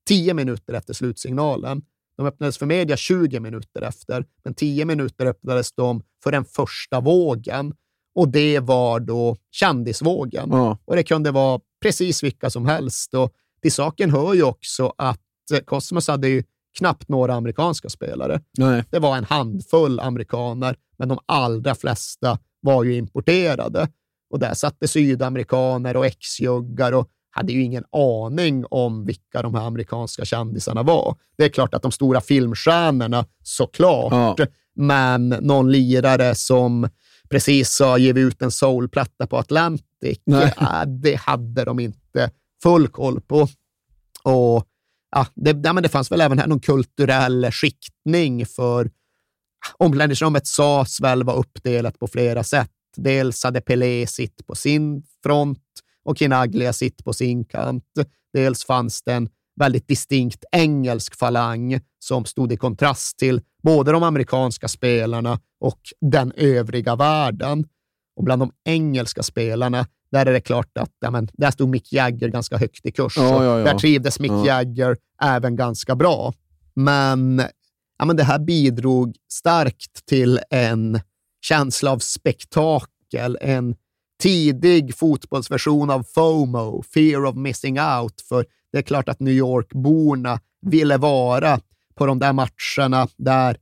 D: tio minuter efter slutsignalen. De öppnades för media 20 minuter efter, men 10 minuter öppnades de för den första vågen. Och det var då kändisvågen. Ja. Och det kunde vara precis vilka som helst. Och till saken hör ju också att Cosmos hade ju knappt några amerikanska spelare. Nej. Det var en handfull amerikaner, men de allra flesta var ju importerade. Och där satt det sydamerikaner och ex-juggar och hade ju ingen aning om vilka de här amerikanska kändisarna var. Det är klart att de stora filmstjärnorna, såklart, ja. men någon lirare som precis har givit ut en soulplatta på Atlantic, äh, det hade de inte full koll på. Och ja, det, ja, men det fanns väl även här någon kulturell skiktning för omklädningsrummet sades väl vara uppdelat på flera sätt. Dels hade Pelé sitt på sin front och Kinaglia sitt på sin kant. Dels fanns det en väldigt distinkt engelsk falang som stod i kontrast till både de amerikanska spelarna och den övriga världen. Och bland de engelska spelarna, där är det klart att ja, men, där stod Mick Jagger ganska högt i kurs. Ja, ja, ja. Där trivdes Mick Jagger även ganska bra. Men, ja, men det här bidrog starkt till en känsla av spektakel, en tidig fotbollsversion av FOMO, Fear of Missing Out, för det är klart att New York-borna ville vara på de där matcherna där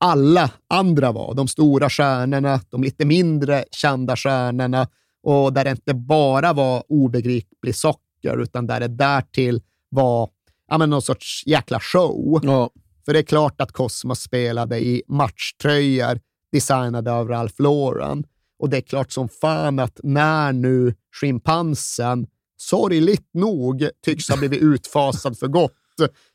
D: alla andra var. De stora stjärnorna, de lite mindre kända stjärnorna och där det inte bara var obegriplig socker, utan där det därtill var ja, men någon sorts jäkla show. Ja. För det är klart att Cosmos spelade i matchtröjor designade av Ralph Lauren. Och det är klart som fan att när nu schimpansen sorgligt nog tycks ha blivit utfasad för gott,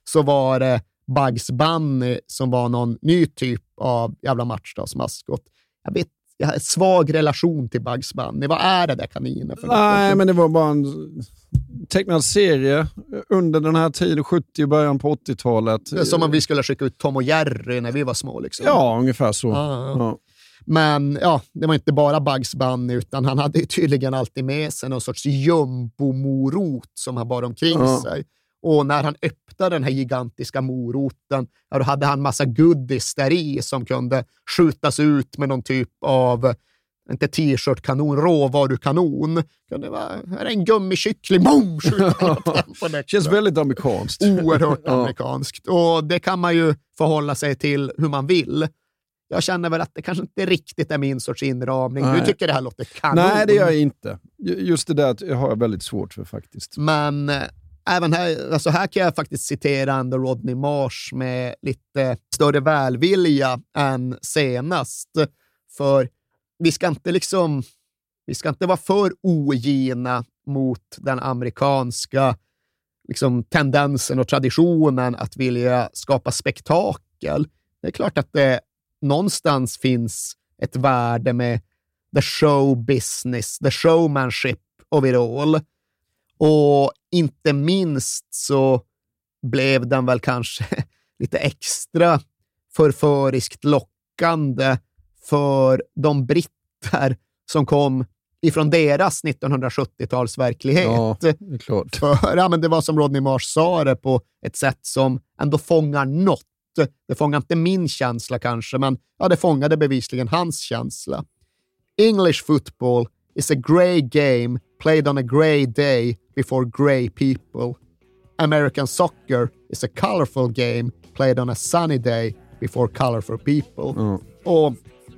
D: så var det Bugs Bunny som var någon ny typ av jävla matchdagsmaskot. Jag vet jag har en svag relation till Bugs Bunny. Vad är det där kaninen för
C: Nej,
D: något?
C: men det var bara en tecknad serie under den här tiden, 70 och början på 80-talet.
D: Det är som om vi skulle skicka ut Tom och Jerry när vi var små. Liksom.
C: Ja, ungefär så.
D: Ja, ja. Men ja, det var inte bara Bugs Bunny, utan han hade tydligen alltid med sig någon sorts jumbomorot som han bar omkring
C: Ja.
D: sig. Och när han öppnade den här gigantiska moroten, ja, då hade han massa goodies där i som kunde skjutas ut med någon typ av, inte t-shirt-kanon, råvarukanon. Kunde vara, här är en gummikyckling, boom!
C: Känns väldigt amerikanskt.
D: Oerhört amerikanskt. Och det kan man ju förhålla sig till hur man vill. Jag känner väl att det kanske inte riktigt är min sorts inramning. Du
C: Nej.
D: tycker det här låter kanon.
C: Nej, det gör jag inte. Ju- Just det där har jag väldigt svårt för faktiskt.
D: Men även här, alltså här kan jag faktiskt citera ändå Rodney Marsh med lite större välvilja än senast. För vi ska inte liksom, vi ska inte vara för ogina mot den amerikanska liksom, tendensen och traditionen att vilja skapa spektakel. Det är klart att det någonstans finns ett värde med the show business, the showmanship of it all. Och inte minst så blev den väl kanske lite extra förföriskt lockande för de britter som kom ifrån deras 1970-talsverklighet.
C: Ja, det är klart.
D: För, ja, men det var som Rodney Marsh sa det på ett sätt som ändå fångar något. Det fångar inte min känsla kanske, men ja, det fångade bevisligen hans känsla. English football is a grey game played on a grey day before grey people. American soccer is a colorful game played on a sunny day before colorful people. Och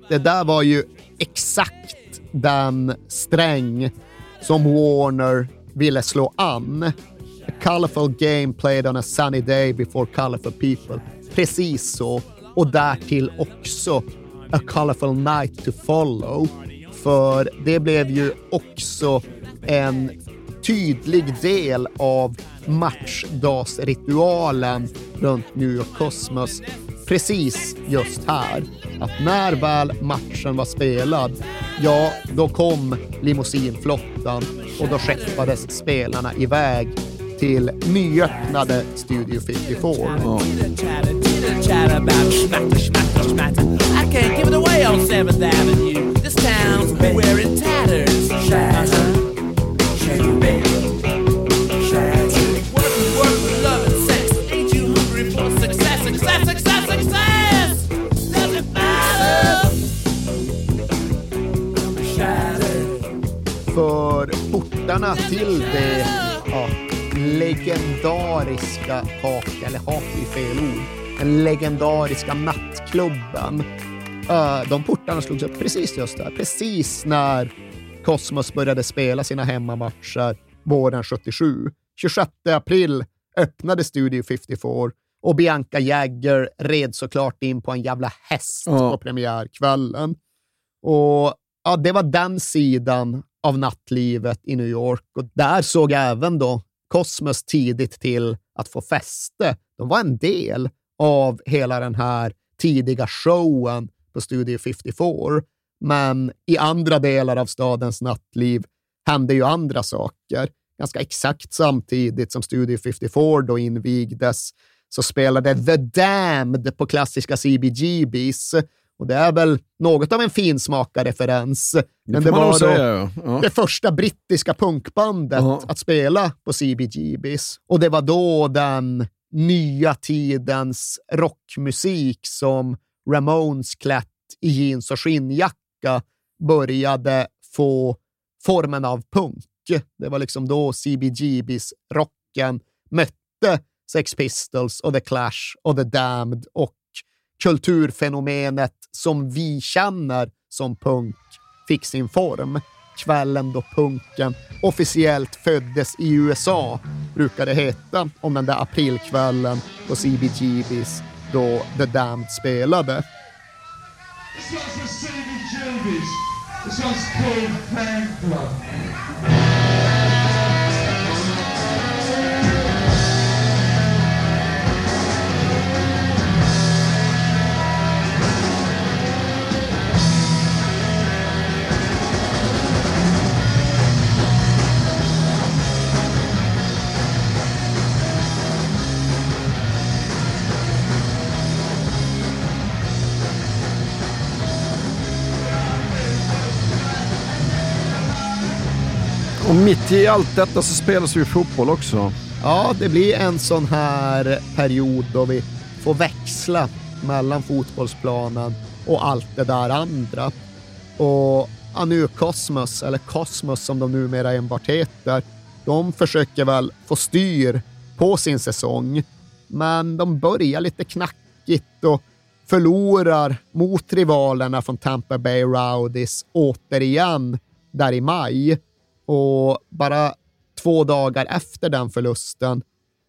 D: det där var ju exakt den sträng som Warner ville slå an. A colorful game played on a sunny day before colorful people. Precis så. Och därtill också A colorful night to follow. För det blev ju också en tydlig del av matchdagsritualen runt New York Cosmos. Precis just här. Att när väl matchen var spelad, ja, då kom limousinflottan och då skeppades spelarna iväg till nyöppnade Studio 54.
Q: Chatter about smatter, smatter, smatter. I can't give it away on 7th Avenue. This town's wearing tatters.
D: Portarna till det ja, legendariska hak, eller hak är fel ord, den legendariska nattklubben. Uh, de portarna slogs upp precis just där, precis när Cosmos började spela sina hemmamatcher våren 77. 26 april öppnade Studio 54 och Bianca Jagger red såklart in på en jävla häst
C: Ja.
D: på premiärkvällen. Och ja, det var den sidan av nattlivet i New York och där såg även då Cosmos tidigt till att få fäste. De var en del av hela den här tidiga showen på Studio 54. Men i andra delar av stadens nattliv hände ju andra saker. Ganska exakt samtidigt som Studio 54 då invigdes så spelade The Damned på klassiska CBGBs. Och det är väl något av en finsmakarreferens. Men det
C: man
D: var
C: säga, ja.
D: Det första brittiska punkbandet
C: Ja.
D: att spela på CBGBs. Och det var då den nya tidens rockmusik som Ramones klätt i jeans och skinnjacka började få formen av punk. Det var liksom då CBGBs rocken mötte Sex Pistols och The Clash och The Damned och kulturfenomenet som vi känner som punk fick sin form. Kvällen då punken officiellt föddes i USA, brukar det heta om den där aprilkvällen på CBGBs då The Damned spelade.
Q: This Och
C: mitt i allt detta så spelas ju fotboll också.
D: Ja, det blir en sån här period då vi får växla mellan fotbollsplanen och allt det där andra. Och Anu Cosmos, eller Cosmos som de numera enbart heter, de försöker väl få styr på sin säsong, men de börjar lite knackigt och förlorar mot rivalerna från Tampa Bay Rowdies återigen där i maj. Och bara två dagar efter den förlusten,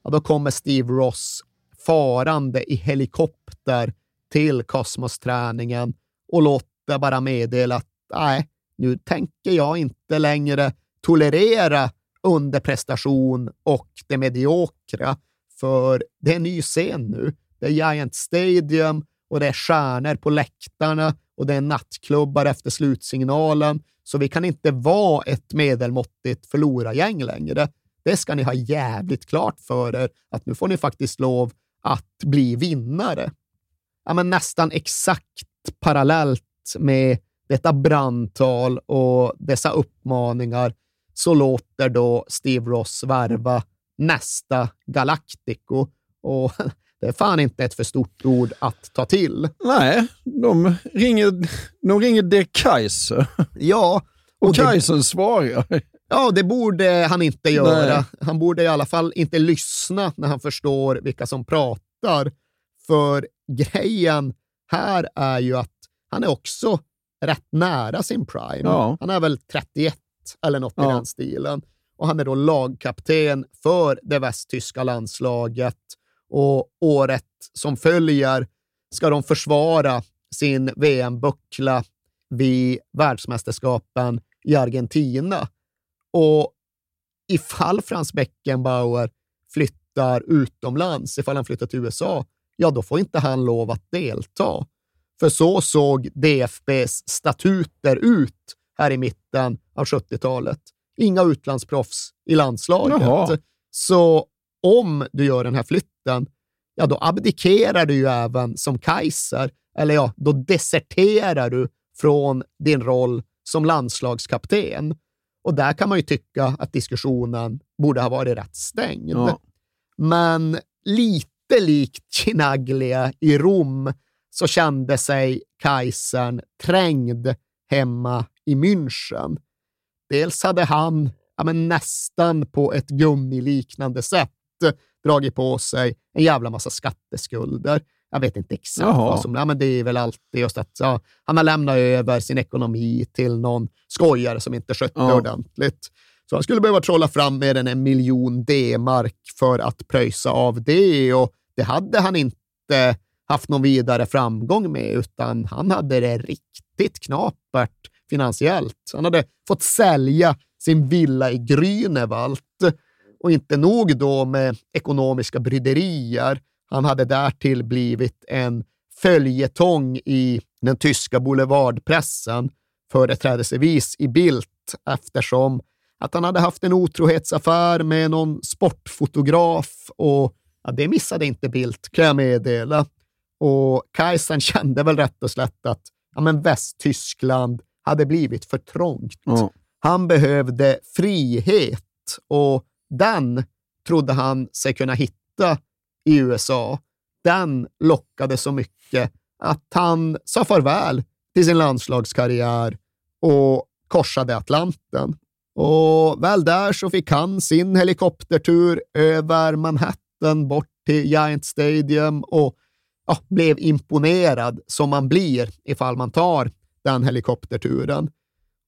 D: ja, då kommer Steve Ross farande i helikopter till kosmos-träningen och låter bara meddela att nej, nu tänker jag inte längre tolerera underprestation och det mediokra, för det är en ny scen nu. Det är Giant Stadium och det är stjärnor på läktarna och det är nattklubbar efter slutsignalen, så vi kan inte vara ett medelmåttigt förlorargäng längre. Det ska ni ha jävligt klart för er, att nu får ni faktiskt lov att bli vinnare. Ja, men nästan exakt parallellt med detta brandtal och dessa uppmaningar så låter då Steve Ross värva nästa Galactico. Och det är fan inte ett för stort ord att ta till.
C: Nej, de ringer, de ringer De Kaiser.
D: Ja.
C: Och,
D: och
C: Kaiser svarar.
D: Ja, det borde han inte göra. Nej. Han borde i alla fall inte lyssna när han förstår vilka som pratar. För grejen här är ju att han är också rätt nära sin prime.
C: Ja.
D: Han är väl 31 eller något
C: Ja.
D: i den stilen. Och han är då lagkapten för det västtyska landslaget. Och året som följer ska de försvara sin VM-buckla vid världsmästerskapen i Argentina. Och ifall Frans Beckenbauer flyttar utomlands, ifall han flyttar till USA, ja, då får inte han lov att delta. För så såg DFBs statuter ut här i mitten av 70-talet. Inga utlandsproffs i landslaget.
C: Jaha.
D: Så om du gör den här flytten, ja, då abdikerar du ju även som Kaiser. Eller ja, då deserterar du från din roll som landslagskapten. Och där kan man ju tycka att diskussionen borde ha varit rätt stängd.
C: Ja.
D: Men lite likt Chinaglia i Rom så kände sig Kaisern trängd hemma i München. Dels hade han ja, men nästan på ett gummiliknande sätt dragit på sig en jävla massa skatteskulder. Jag vet inte exakt
C: Jaha.
D: vad som... Ja, men det är väl alltid just att ja, han har lämnat över sin ekonomi till någon skojare som inte skötte
C: Ja.
D: ordentligt. Så han skulle behöva trolla fram mer än en miljon D-mark för att pröjsa av det och det hade han inte haft någon vidare framgång med, utan han hade det riktigt knapert finansiellt. Han hade fått sälja sin villa i Grünewald och inte nog då med ekonomiska bryderier. Han hade därtill blivit en följetong i den tyska boulevardpressen, företrädesvis i Bild, eftersom att han hade haft en otrohetsaffär med någon sportfotograf och ja, det missade inte Bildt, kan jag meddela. Och Kaiser kände väl rätt och slätt att ja, men Västtyskland hade blivit för trångt.
C: Ja.
D: Han behövde frihet och den trodde han sig kunna hitta i USA. Den lockade så mycket att han sa farväl till sin landslagskarriär och korsade Atlanten. Och väl där så fick han sin helikoptertur över Manhattan bort till Giant Stadium och ja, blev imponerad som man blir ifall man tar den helikopterturen.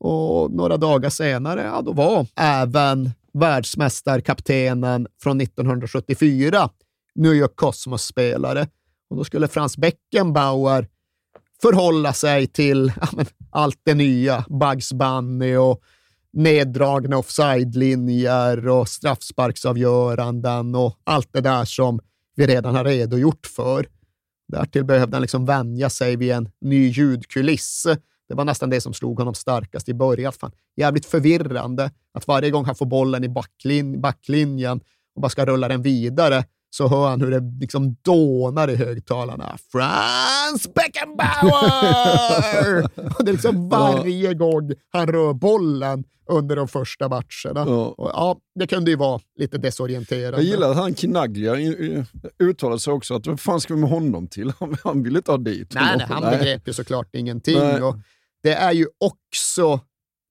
D: Och några dagar senare, ja, då var även världsmästarkaptenen från 1974 New York Cosmos-spelare. Och då skulle Frans Beckenbauer förhålla sig till ja, men, allt det nya, Bugs Bunny och neddragna offside-linjer och straffsparksavgöranden och allt det där som vi redan har redogjort för. Därtill behövde han liksom vänja sig vid en ny ljudkuliss. Det var nästan det som slog honom starkast i början. Fan, jävligt förvirrande att varje gång han får bollen i backlin backlinjen och bara ska rulla den vidare så hör han hur det liksom dånar i högtalarna. Frans Beckenbauer! och det är liksom varje gång han rör bollen under de första matcherna.
C: Ja.
D: Och ja, det kunde ju vara lite desorienterande.
C: Jag gillar att han Knaglia uttalade sig också att vad fan ska vi med honom till? Han, han vill inte ha dit
D: Nej,
C: honom.
D: nej, han begrep ju såklart ingenting.
C: Nej.
D: Och det är ju också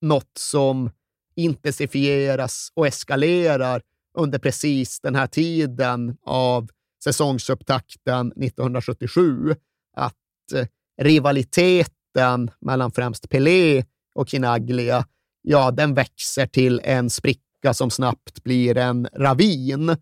D: något som intensifieras och eskalerar under precis den här tiden av säsongsupptakten 1977. Att eh, rivaliteten mellan främst Pelé och Kinaglia, ja, den växer till en spricka som snabbt blir en ravin.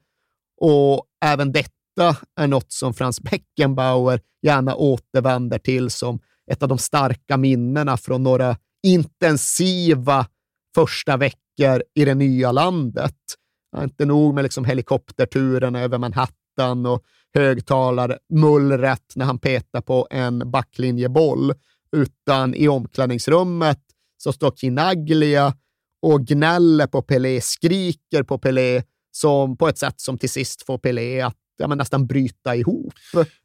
D: Och även detta är något som Franz Beckenbauer gärna återvänder till som ett av de starka minnena från några intensiva första veckor i det nya landet. Inte nog med liksom helikopterturerna över Manhattan och högtalarmullret när han petar på en backlinjeboll, utan i omklädningsrummet så står Kinaglia och gnäller på Pelé, skriker på Pelé som, på ett sätt som till sist får Pelé att ja, men nästan bryta ihop.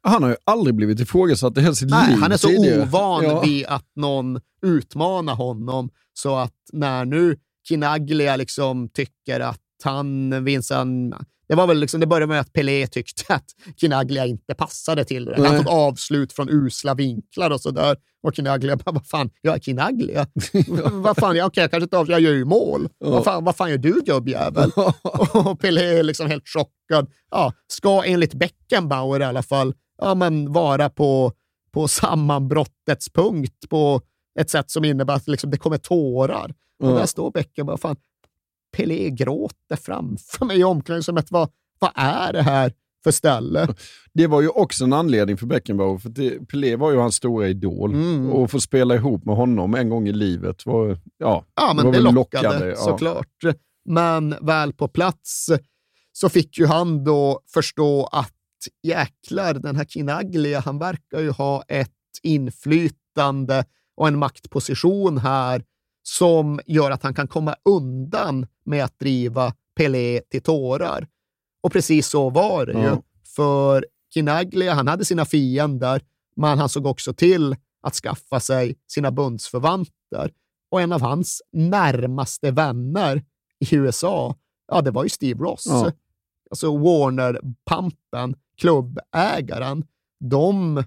C: Han har ju aldrig blivit ifrågasatt i hela sitt
D: Nej,
C: liv
D: han är så
C: tidigare.
D: ovan
C: Ja.
D: vid att någon utmanar honom så att när nu Kinaglia liksom tycker att han, Vincent, det var väl liksom, det började med att Pelé tyckte att Kinaglia inte passade till det. Han tog avslut från usla vinklar och sådär. Och Kinaglia bara, vad fan, jag är Kinaglia. vad fan, ja, okej, jag kanske inte avslut, jag gör ju mål.
C: Ja.
D: Vad, fan, vad fan gör du gubbjävel? och Pelé är liksom helt chockad. Ja, ska enligt Beckenbauer i alla fall ja, men vara på, på sammanbrottets punkt på ett sätt som innebär att liksom det kommer tårar. Och
C: Ja.
D: där står Beckenbauer, fan, Pelé gråter framför mig i omklädningsrummet. Vad, vad är det här för ställe?
C: Det var ju också en anledning för Beckenbauer, för det, Pelé var ju hans stora idol.
D: Mm.
C: Och få spela ihop med honom en gång i livet var, ja,
D: Ja, men
C: var
D: det
C: väl
D: lockade,
C: ja.
D: såklart. Men väl på plats så fick ju han då förstå att jäklar, den här Kinaglia, han verkar ju ha ett inflytande och en maktposition här som gör att han kan komma undan med att driva Pelé till tårar. Och precis så var det ju.
C: Ja.
D: För Kinaglia, han hade sina fiender, men han såg också till att skaffa sig sina bundsförvanter. Och en av hans närmaste vänner i USA, ja, det var ju Steve Ross.
C: Ja.
D: Alltså Warner-pampen, klubbägaren. De,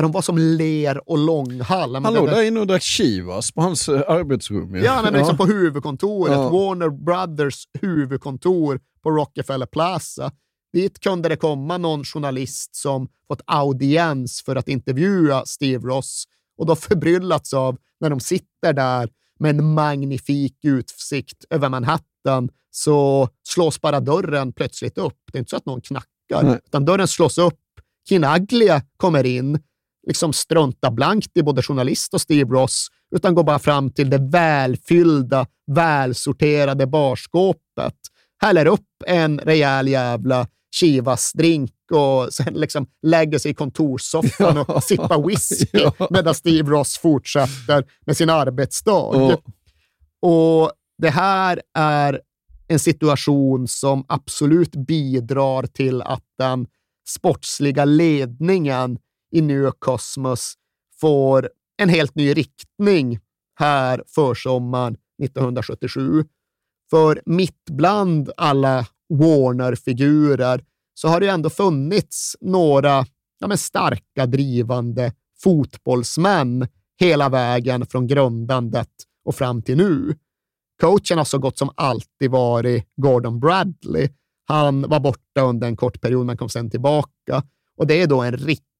D: de var som ler och långhall. Men
C: Han
D: det-
C: låg där inne och drack Chivas på hans eh, arbetsrum. ju.
D: Ja, men liksom på huvudkontoret.
C: Ja.
D: Warner Brothers huvudkontor på Rockefeller Plaza. Dit kunde det komma någon journalist som fått audiens för att intervjua Steve Ross och då förbryllats av när de sitter där med en magnifik utsikt över Manhattan så slås bara dörren plötsligt upp. Det är inte så att någon knackar,
C: Nej.
D: utan dörren slås upp. Kinaglia kommer in, liksom struntar blankt i både journalist och Steve Ross, utan går bara fram till det välfyllda, välsorterade barskåpet, häller upp en rejäl jävla Chivas-drink och sen liksom lägger sig i kontorssoffan och sippar whisky
C: Ja.
D: medan Steve Ross fortsätter med sin arbetsdag.
C: Ja.
D: Och det här är en situation som absolut bidrar till att den sportsliga ledningen i New Cosmos får en helt ny riktning här försommaren 1977. För mitt bland alla Warner-figurer så har det ändå funnits några ja, men starka drivande fotbollsmän hela vägen från grundandet och fram till nu. Coachen har så gott som alltid varit Gordon Bradley. Han var borta under en kort period men kom sen tillbaka. Och det är då en riktig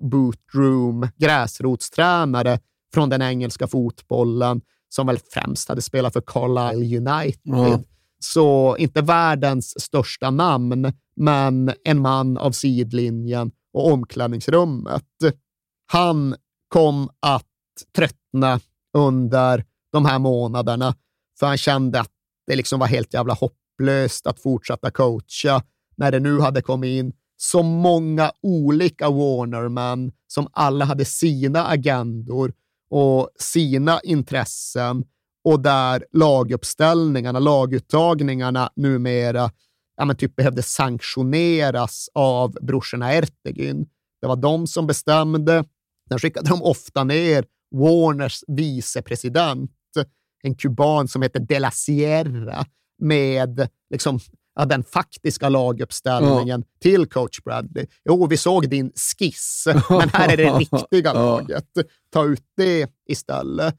D: bootroom gräsrotstränare från den engelska fotbollen som väl främst hade spelat för Carlisle United.
C: Ja.
D: Så inte världens största namn, men en man av sidlinjen och omklädningsrummet. Han kom att tröttna under de här månaderna, för han kände att det liksom var helt jävla hopplöst att fortsätta coacha när det nu hade kommit in så många olika Warnerman som alla hade sina agendor och sina intressen och där laguppställningarna, laguttagningarna numera ja, men typ behövde sanktioneras av brorsorna Ertegyn. Det var de som bestämde. Sen skickade de ofta ner Warners vicepresident, en kuban som heter De la Sierra, med liksom, ja, den faktiska laguppställningen ja. till coach Bradley. Jo, vi såg din skiss, men här är det riktiga laget. Ta ut det istället.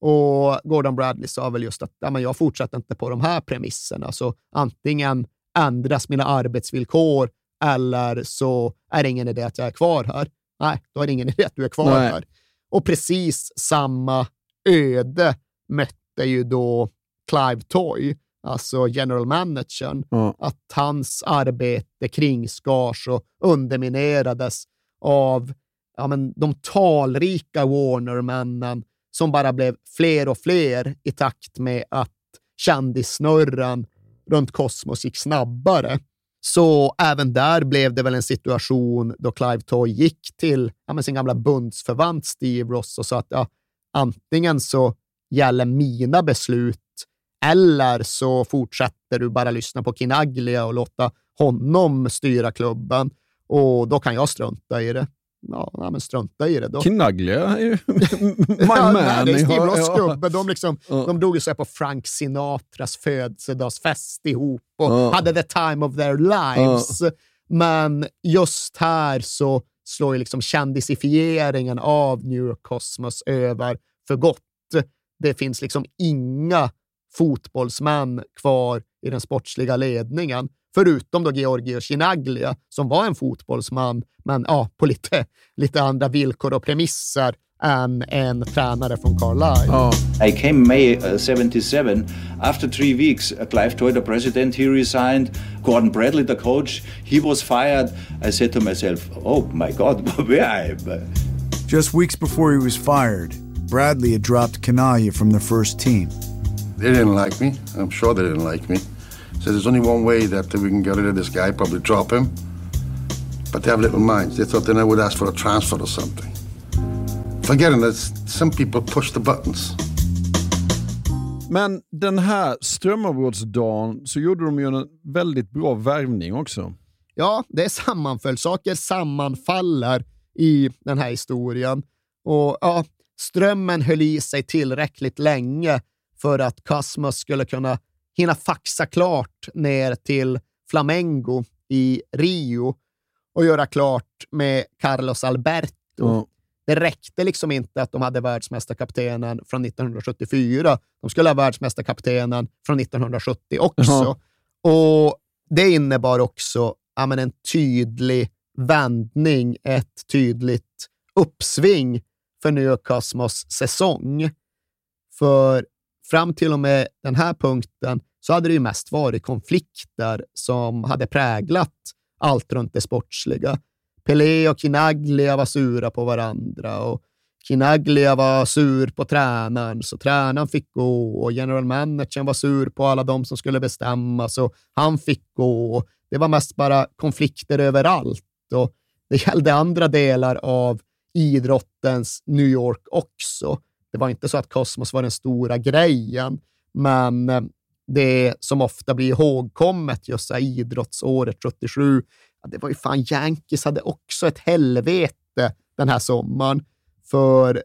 D: Och Gordon Bradley sa väl just att ja, men jag fortsätter inte på de här premisserna, så antingen ändras mina arbetsvillkor eller så är det ingen idé att jag är kvar här. Nej, då är det ingen idé att du är kvar Nej. här. Och precis samma öde mötte ju då Clive Toy, alltså general managern, mm. att hans arbete kringskars och underminerades av ja, men, de talrika Warner-männen som bara blev fler och fler i takt med att kändissnurran runt Kosmos gick snabbare. Så även där blev det väl en situation då Clive Toy gick till ja, sin gamla bundsförvant Steve Ross och sa att ja, antingen så gäller mina beslut eller så fortsätter du bara lyssna på Kinaglia och låta honom styra klubben och då kan jag strunta i det ja, men strunta i det. Då.
C: Knaggliga är ju my
D: ja,
C: man.
D: Nej, det är Steve Ross gubbe. De, liksom, ja. de drog ju så på Frank Sinatras födelsedagsfest ihop och ja. hade the time of their lives. Ja. Men just här så slår ju liksom kändisifieringen av New York Cosmos över för gott. Det finns liksom inga fotbollsmän kvar i den sportsliga ledningen. Förutom då Georgio Chinaglia som var en fotbollsman, men ja, på lite, lite andra villkor och premisser än en tränare från Carlisle.
R: Oh. I came May uh, 77. After three weeks, uh, Clive Toy, the president, he resigned. Gordon Bradley, the coach, he was fired. I said to myself, oh my God, where I am.
M: Just weeks before he was fired, Bradley had dropped Kanaya from the first team.
N: They didn't like me. I'm sure they didn't like me. So there's only one way that we can get rid of this guy, probably drop him. But they have little minds. They thought then I would ask for a transfer or something. Forgetting that some people push the buttons.
C: Men den här strömavbrottsdagen så gjorde de ju en väldigt bra värvning också.
D: Ja, det sammanföll. Saker sammanfaller i den här historien. Och ja, strömmen höll i sig tillräckligt länge för att Cosmos skulle kunna hinna faxa klart ner till Flamengo i Rio och göra klart med Carlos Alberto. Mm. Det räckte liksom inte att de hade världsmästarkaptenen från 1974. De skulle ha världsmästarkaptenen från 1970 också. Mm. Och Det innebar också ja, men en tydlig vändning, ett tydligt uppsving för New Cosmos säsong. För fram till och med den här punkten så hade det ju mest varit konflikter som hade präglat allt runt det sportsliga. Pelé och Kinaglia var sura på varandra och Kinaglia var sur på tränaren, så tränaren fick gå och general managern var sur på alla de som skulle bestämma, så han fick gå. Det var mest bara konflikter överallt och det gällde andra delar av idrottens New York också. Det var inte så att Cosmos var den stora grejen, men eh, det som ofta blir ihågkommet just så idrottsåret 77, ja, det var ju fan Yankees hade också ett helvete den här sommaren. För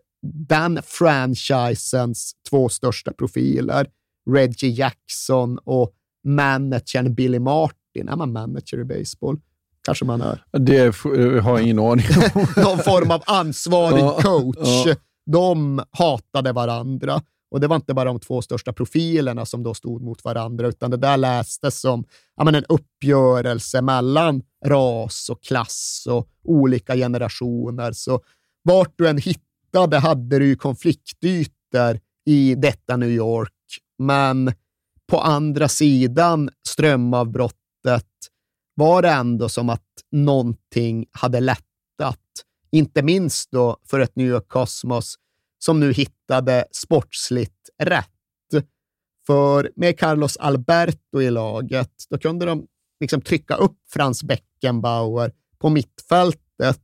D: den franchisens två största profiler, Reggie Jackson och managern Billy Martin. Är man manager i baseball? Kanske man är.
C: Det har jag ingen aning
D: om. Någon form av ansvarig coach. De hatade varandra. Och det var inte bara de två största profilerna som då stod mot varandra, utan det där lästes som ja, men en uppgörelse mellan ras och klass och olika generationer. Så vart du än hittade hade du ju konfliktytor i detta New York, men på andra sidan strömavbrottet var det ändå som att någonting hade lättat. Inte minst då för ett New York Cosmos som nu hittade sportsligt rätt. För med Carlos Alberto i laget, då kunde de liksom trycka upp Frans Beckenbauer på mittfältet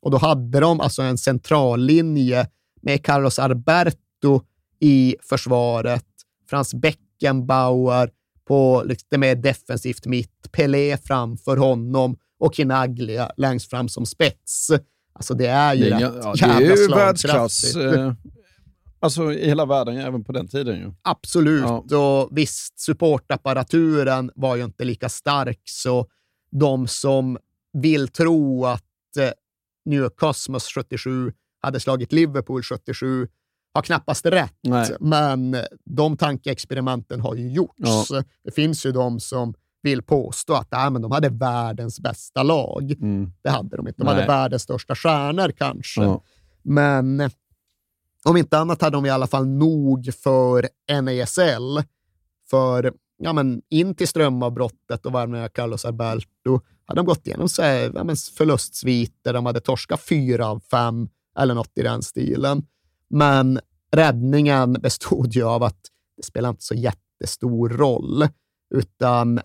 D: och då hade de alltså en centrallinje med Carlos Alberto i försvaret, Frans Beckenbauer på lite mer defensivt mitt, Pelé framför honom och Kinaglia längst fram som spets. Alltså det är ju
C: Det är,
D: rätt
C: ja, det
D: jävla
C: är ju världsklass. Eh, alltså i hela världen, även på den tiden ju.
D: Absolut. Och visst, supportapparaturen var ju inte lika stark, så de som vill tro att eh, New Cosmos 77 hade slagit Liverpool 77 har knappast rätt.
C: Nej.
D: Men de tankeexperimenten har ju gjorts.
C: Ja.
D: Det finns ju de som vill påstå att äh, men de hade världens bästa lag. Det hade de inte. De
C: Nej.
D: hade världens största stjärnor kanske.
C: Ja.
D: Men om inte annat hade de i alla fall nog för NASL. För ja, men in till strömavbrottet och värvningen av Carlos Alberto hade de gått igenom så här, ja, men förlustsviter. De hade torskat fyra av fem eller något i den stilen. Men räddningen bestod ju av att det spelar inte så jättestor roll, utan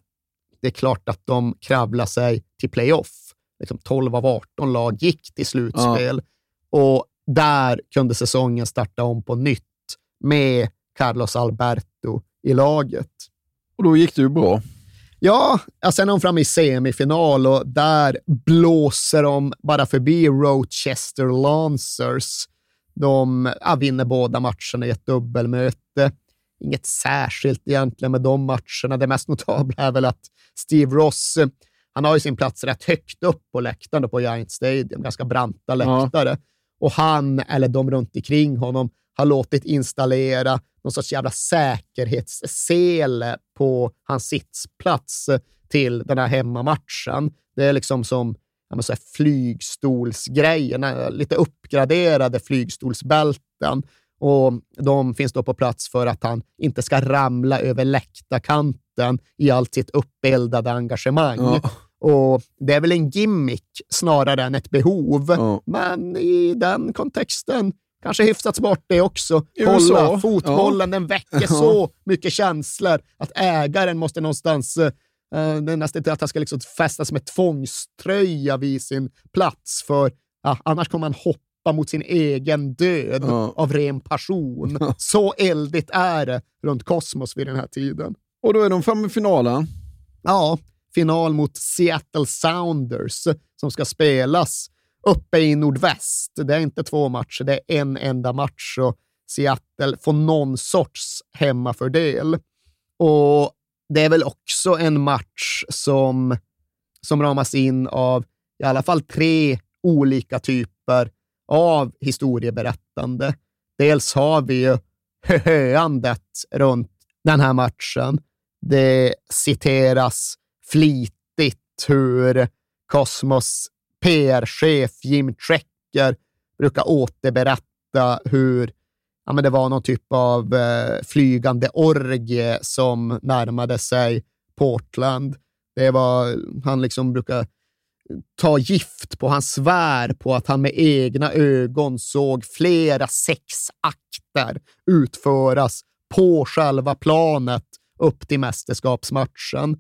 D: det är klart att de kravlar sig till playoff. Liksom 12 av 18 lag gick till slutspel och där kunde säsongen starta om på nytt med Carlos Alberto i laget.
C: Och då gick det ju bra.
D: Ja, ja, sen är de framme i semifinal och där blåser de bara förbi Rochester Lancers. De ja, vinner båda matcherna i ett dubbelmöte. Inget särskilt egentligen med de matcherna. Det mest notabla är väl att Steve Ross, eh, han har ju sin plats rätt högt upp på läktaren på Giant Stadium, ganska branta läktare. Och han, eller de runt omkring honom, har låtit installera någon sorts jävla säkerhetssele på hans sittplats eh, till den här hemmamatchen. Det är liksom som ja, men så här flygstolsgrejer, eh, lite uppgraderade flygstolsbälten. Och de finns då på plats för att han inte ska ramla över läktarkanten i allt sitt uppeldade engagemang.
C: Ja.
D: Och Det är väl en gimmick snarare än ett behov, men i den kontexten kanske hyfsats bort det också. Kolla, fotbollen
C: ja.
D: den väcker
C: Ja.
D: så mycket känslor att ägaren måste någonstans eh, det är nästan till att han ska liksom fästas med tvångströja vid sin plats, för ja, annars kommer han hoppa mot sin egen död
C: Ja.
D: av ren passion. Så eldigt är det runt Kosmos vid den här tiden.
C: Och då är de framme i finalen.
D: Ja, final mot Seattle Sounders som ska spelas uppe i nordväst. Det är inte två matcher, det är en enda match och Seattle får någon sorts hemmafördel. Och det är väl också en match som, som ramas in av i alla fall tre olika typer av historieberättande. Dels har vi ju höandet runt den här matchen. Det citeras flitigt hur Cosmos PR-chef Jim Trecker brukar återberätta hur ja, men det var någon typ av eh, flygande orgie som närmade sig Portland. Det var, han liksom brukar ta gift på, han svär på att han med egna ögon såg flera sexakter utföras på själva planet upp till mästerskapsmatchen.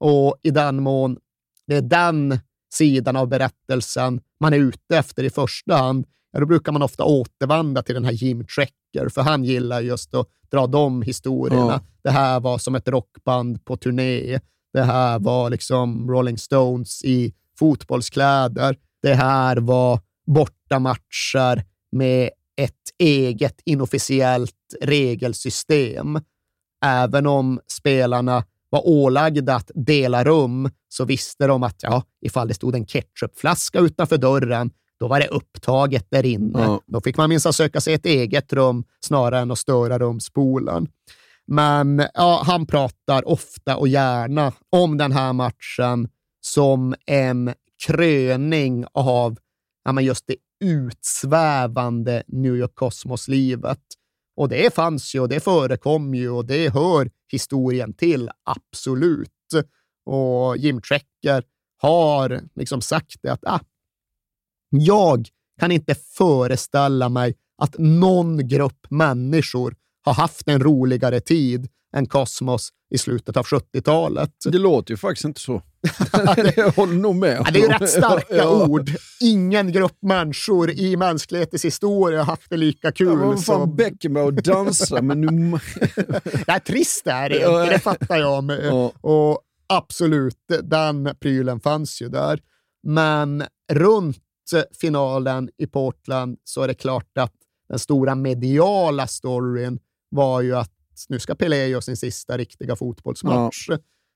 D: Och i den mån det är den sidan av berättelsen man är ute efter i första hand, ja, då brukar man ofta återvända till den här Jim Trecker, för han gillar just att dra de historierna.
C: Ja.
D: Det här var som ett rockband på turné. Det här var liksom Rolling Stones i fotbollskläder. Det här var bortamatcher med ett eget inofficiellt regelsystem. Även om spelarna var ålagda att dela rum så visste de att ja, ifall det stod en ketchupflaska utanför dörren, då var det upptaget där inne.
C: Ja.
D: Då fick man minst söka sig ett eget rum snarare än att störa rumspolen. Men ja, han pratar ofta och gärna om den här matchen som en kröning av ja, men just det utsvävande New York Cosmos-livet. Och det fanns ju och det förekom ju och det hör historien till, absolut. Och Jim Trecker har liksom sagt det att ah, jag kan inte föreställa mig att någon grupp människor har haft en roligare tid än Cosmos i slutet av 70-talet.
C: Det låter ju faktiskt inte så. jag håller nog med.
D: Ja, det är rätt starka
C: Ja.
D: ord. Ingen grupp människor i mänsklighetens historia har haft det lika kul
C: Ja, vad fan
D: som...
C: Beckham och dansa, men nu...
D: Nej, trist är det inte, det fattar jag. Men,
C: Ja.
D: Och absolut, den prylen fanns ju där. Men runt finalen i Portland så är det klart att den stora mediala storyn var ju att nu ska Pelé göra sin sista riktiga fotbollsmatch.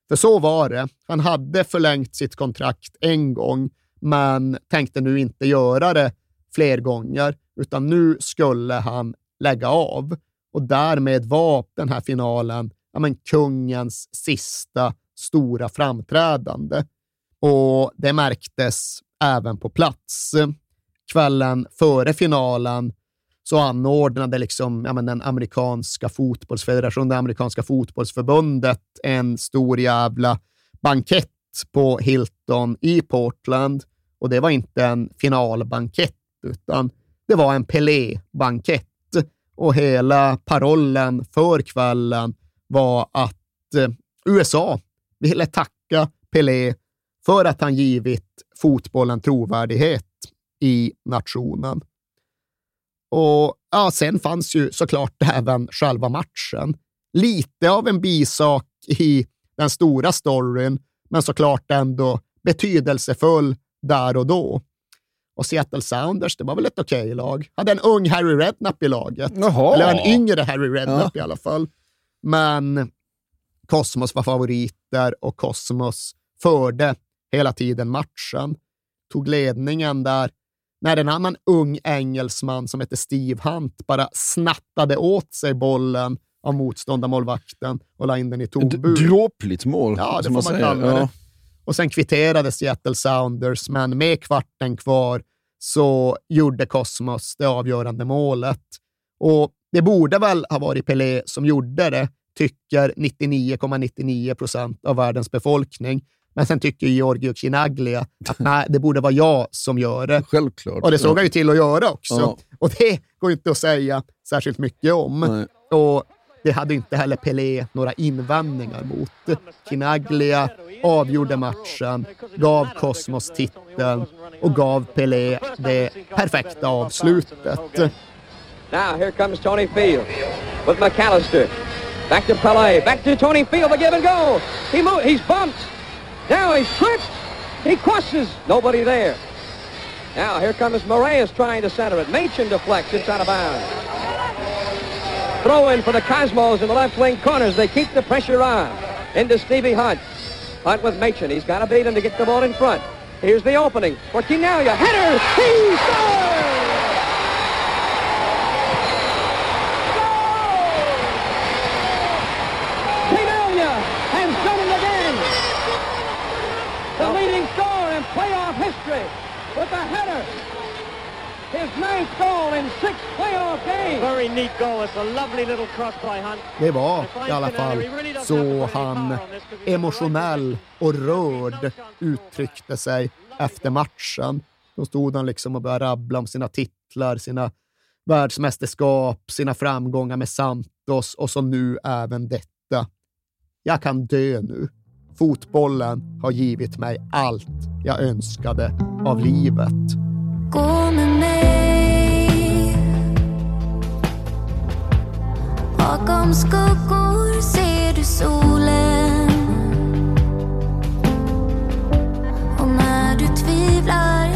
D: För så var det. Han hade förlängt sitt kontrakt en gång, men tänkte nu inte göra det fler gånger, utan nu skulle han lägga av. Och därmed var den här finalen ja, men kungens sista stora framträdande. Och det märktes även på plats. Kvällen före finalen så anordnade liksom, ja, men den amerikanska fotbollsfederationen, det amerikanska fotbollsförbundet, en stor jävla bankett på Hilton i Portland. Och det var inte en finalbankett, utan det var en Pelé-bankett. Och hela parollen för kvällen var att eh, USA ville tacka Pelé för att han givit fotbollen trovärdighet i nationen. Och ja, Sen fanns ju såklart även själva matchen. Lite av en bisak i den stora storyn, men såklart ändå betydelsefull där och då. Och Seattle Sounders, det var väl ett okej lag. Hade en ung Harry Redknapp i laget.
C: Jaha.
D: Eller en yngre Harry Redknapp
C: Ja.
D: i alla fall. Men Cosmos var favoriter och Cosmos förde hela tiden matchen. Tog ledningen där när en annan ung engelsman som heter Steve Hunt bara snattade åt sig bollen av motståndarmålvakten och la in den i
C: Ett
D: tombur.
C: dråpligt mål,
D: Ja, det
C: som
D: får
C: man
D: man kalla det.
C: Ja.
D: Och sen kvitterade Seattle Sounders, men med kvarten kvar så gjorde Cosmos det avgörande målet. Och det borde väl ha varit Pelé som gjorde det, tycker 99,99 procent av världens befolkning. Men sen tycker Giorgio Chinaglia att nej, det borde vara jag som gör det.
C: Självklart.
D: Och det såg han ju till att göra också.
C: Ja.
D: Och det går inte att säga särskilt mycket om.
C: Nej.
D: Och det hade inte heller Pelé några invändningar mot. Kinaglia avgjorde matchen, gav Cosmos titeln och gav Pelé det perfekta avslutet.
S: Now here comes Tony Field with McAllister. Back to Pelé. Back to Tony Field. The give and go. He mo- He's bumped. Now he's tripped. He crosses. Nobody there. Now here comes Moraes trying to center it. Machen deflects. It's out of bounds. Throw in for the Cosmos in the left wing corners. They keep the pressure on. Into Stevie Hunt. Hunt with Machen. He's got to beat him to get the ball in front. Here's the opening for Quinalia. Header. He scores! History with a header. His ninth goal in six playoff games.
T: Very neat goal. It's a lovely little cross by Hunt.
D: Det var i alla fall så han emotionell och rörd uttryckte sig efter matchen. Då stod han liksom och började rabbla om sina titlar, sina världsmästerskap, sina framgångar med Santos och så nu även detta. Jag kan dö nu. Fotbollen har givit mig allt jag önskade av livet.
U: Gå med mig Bakom skuggor ser du solen Och när du tvivlar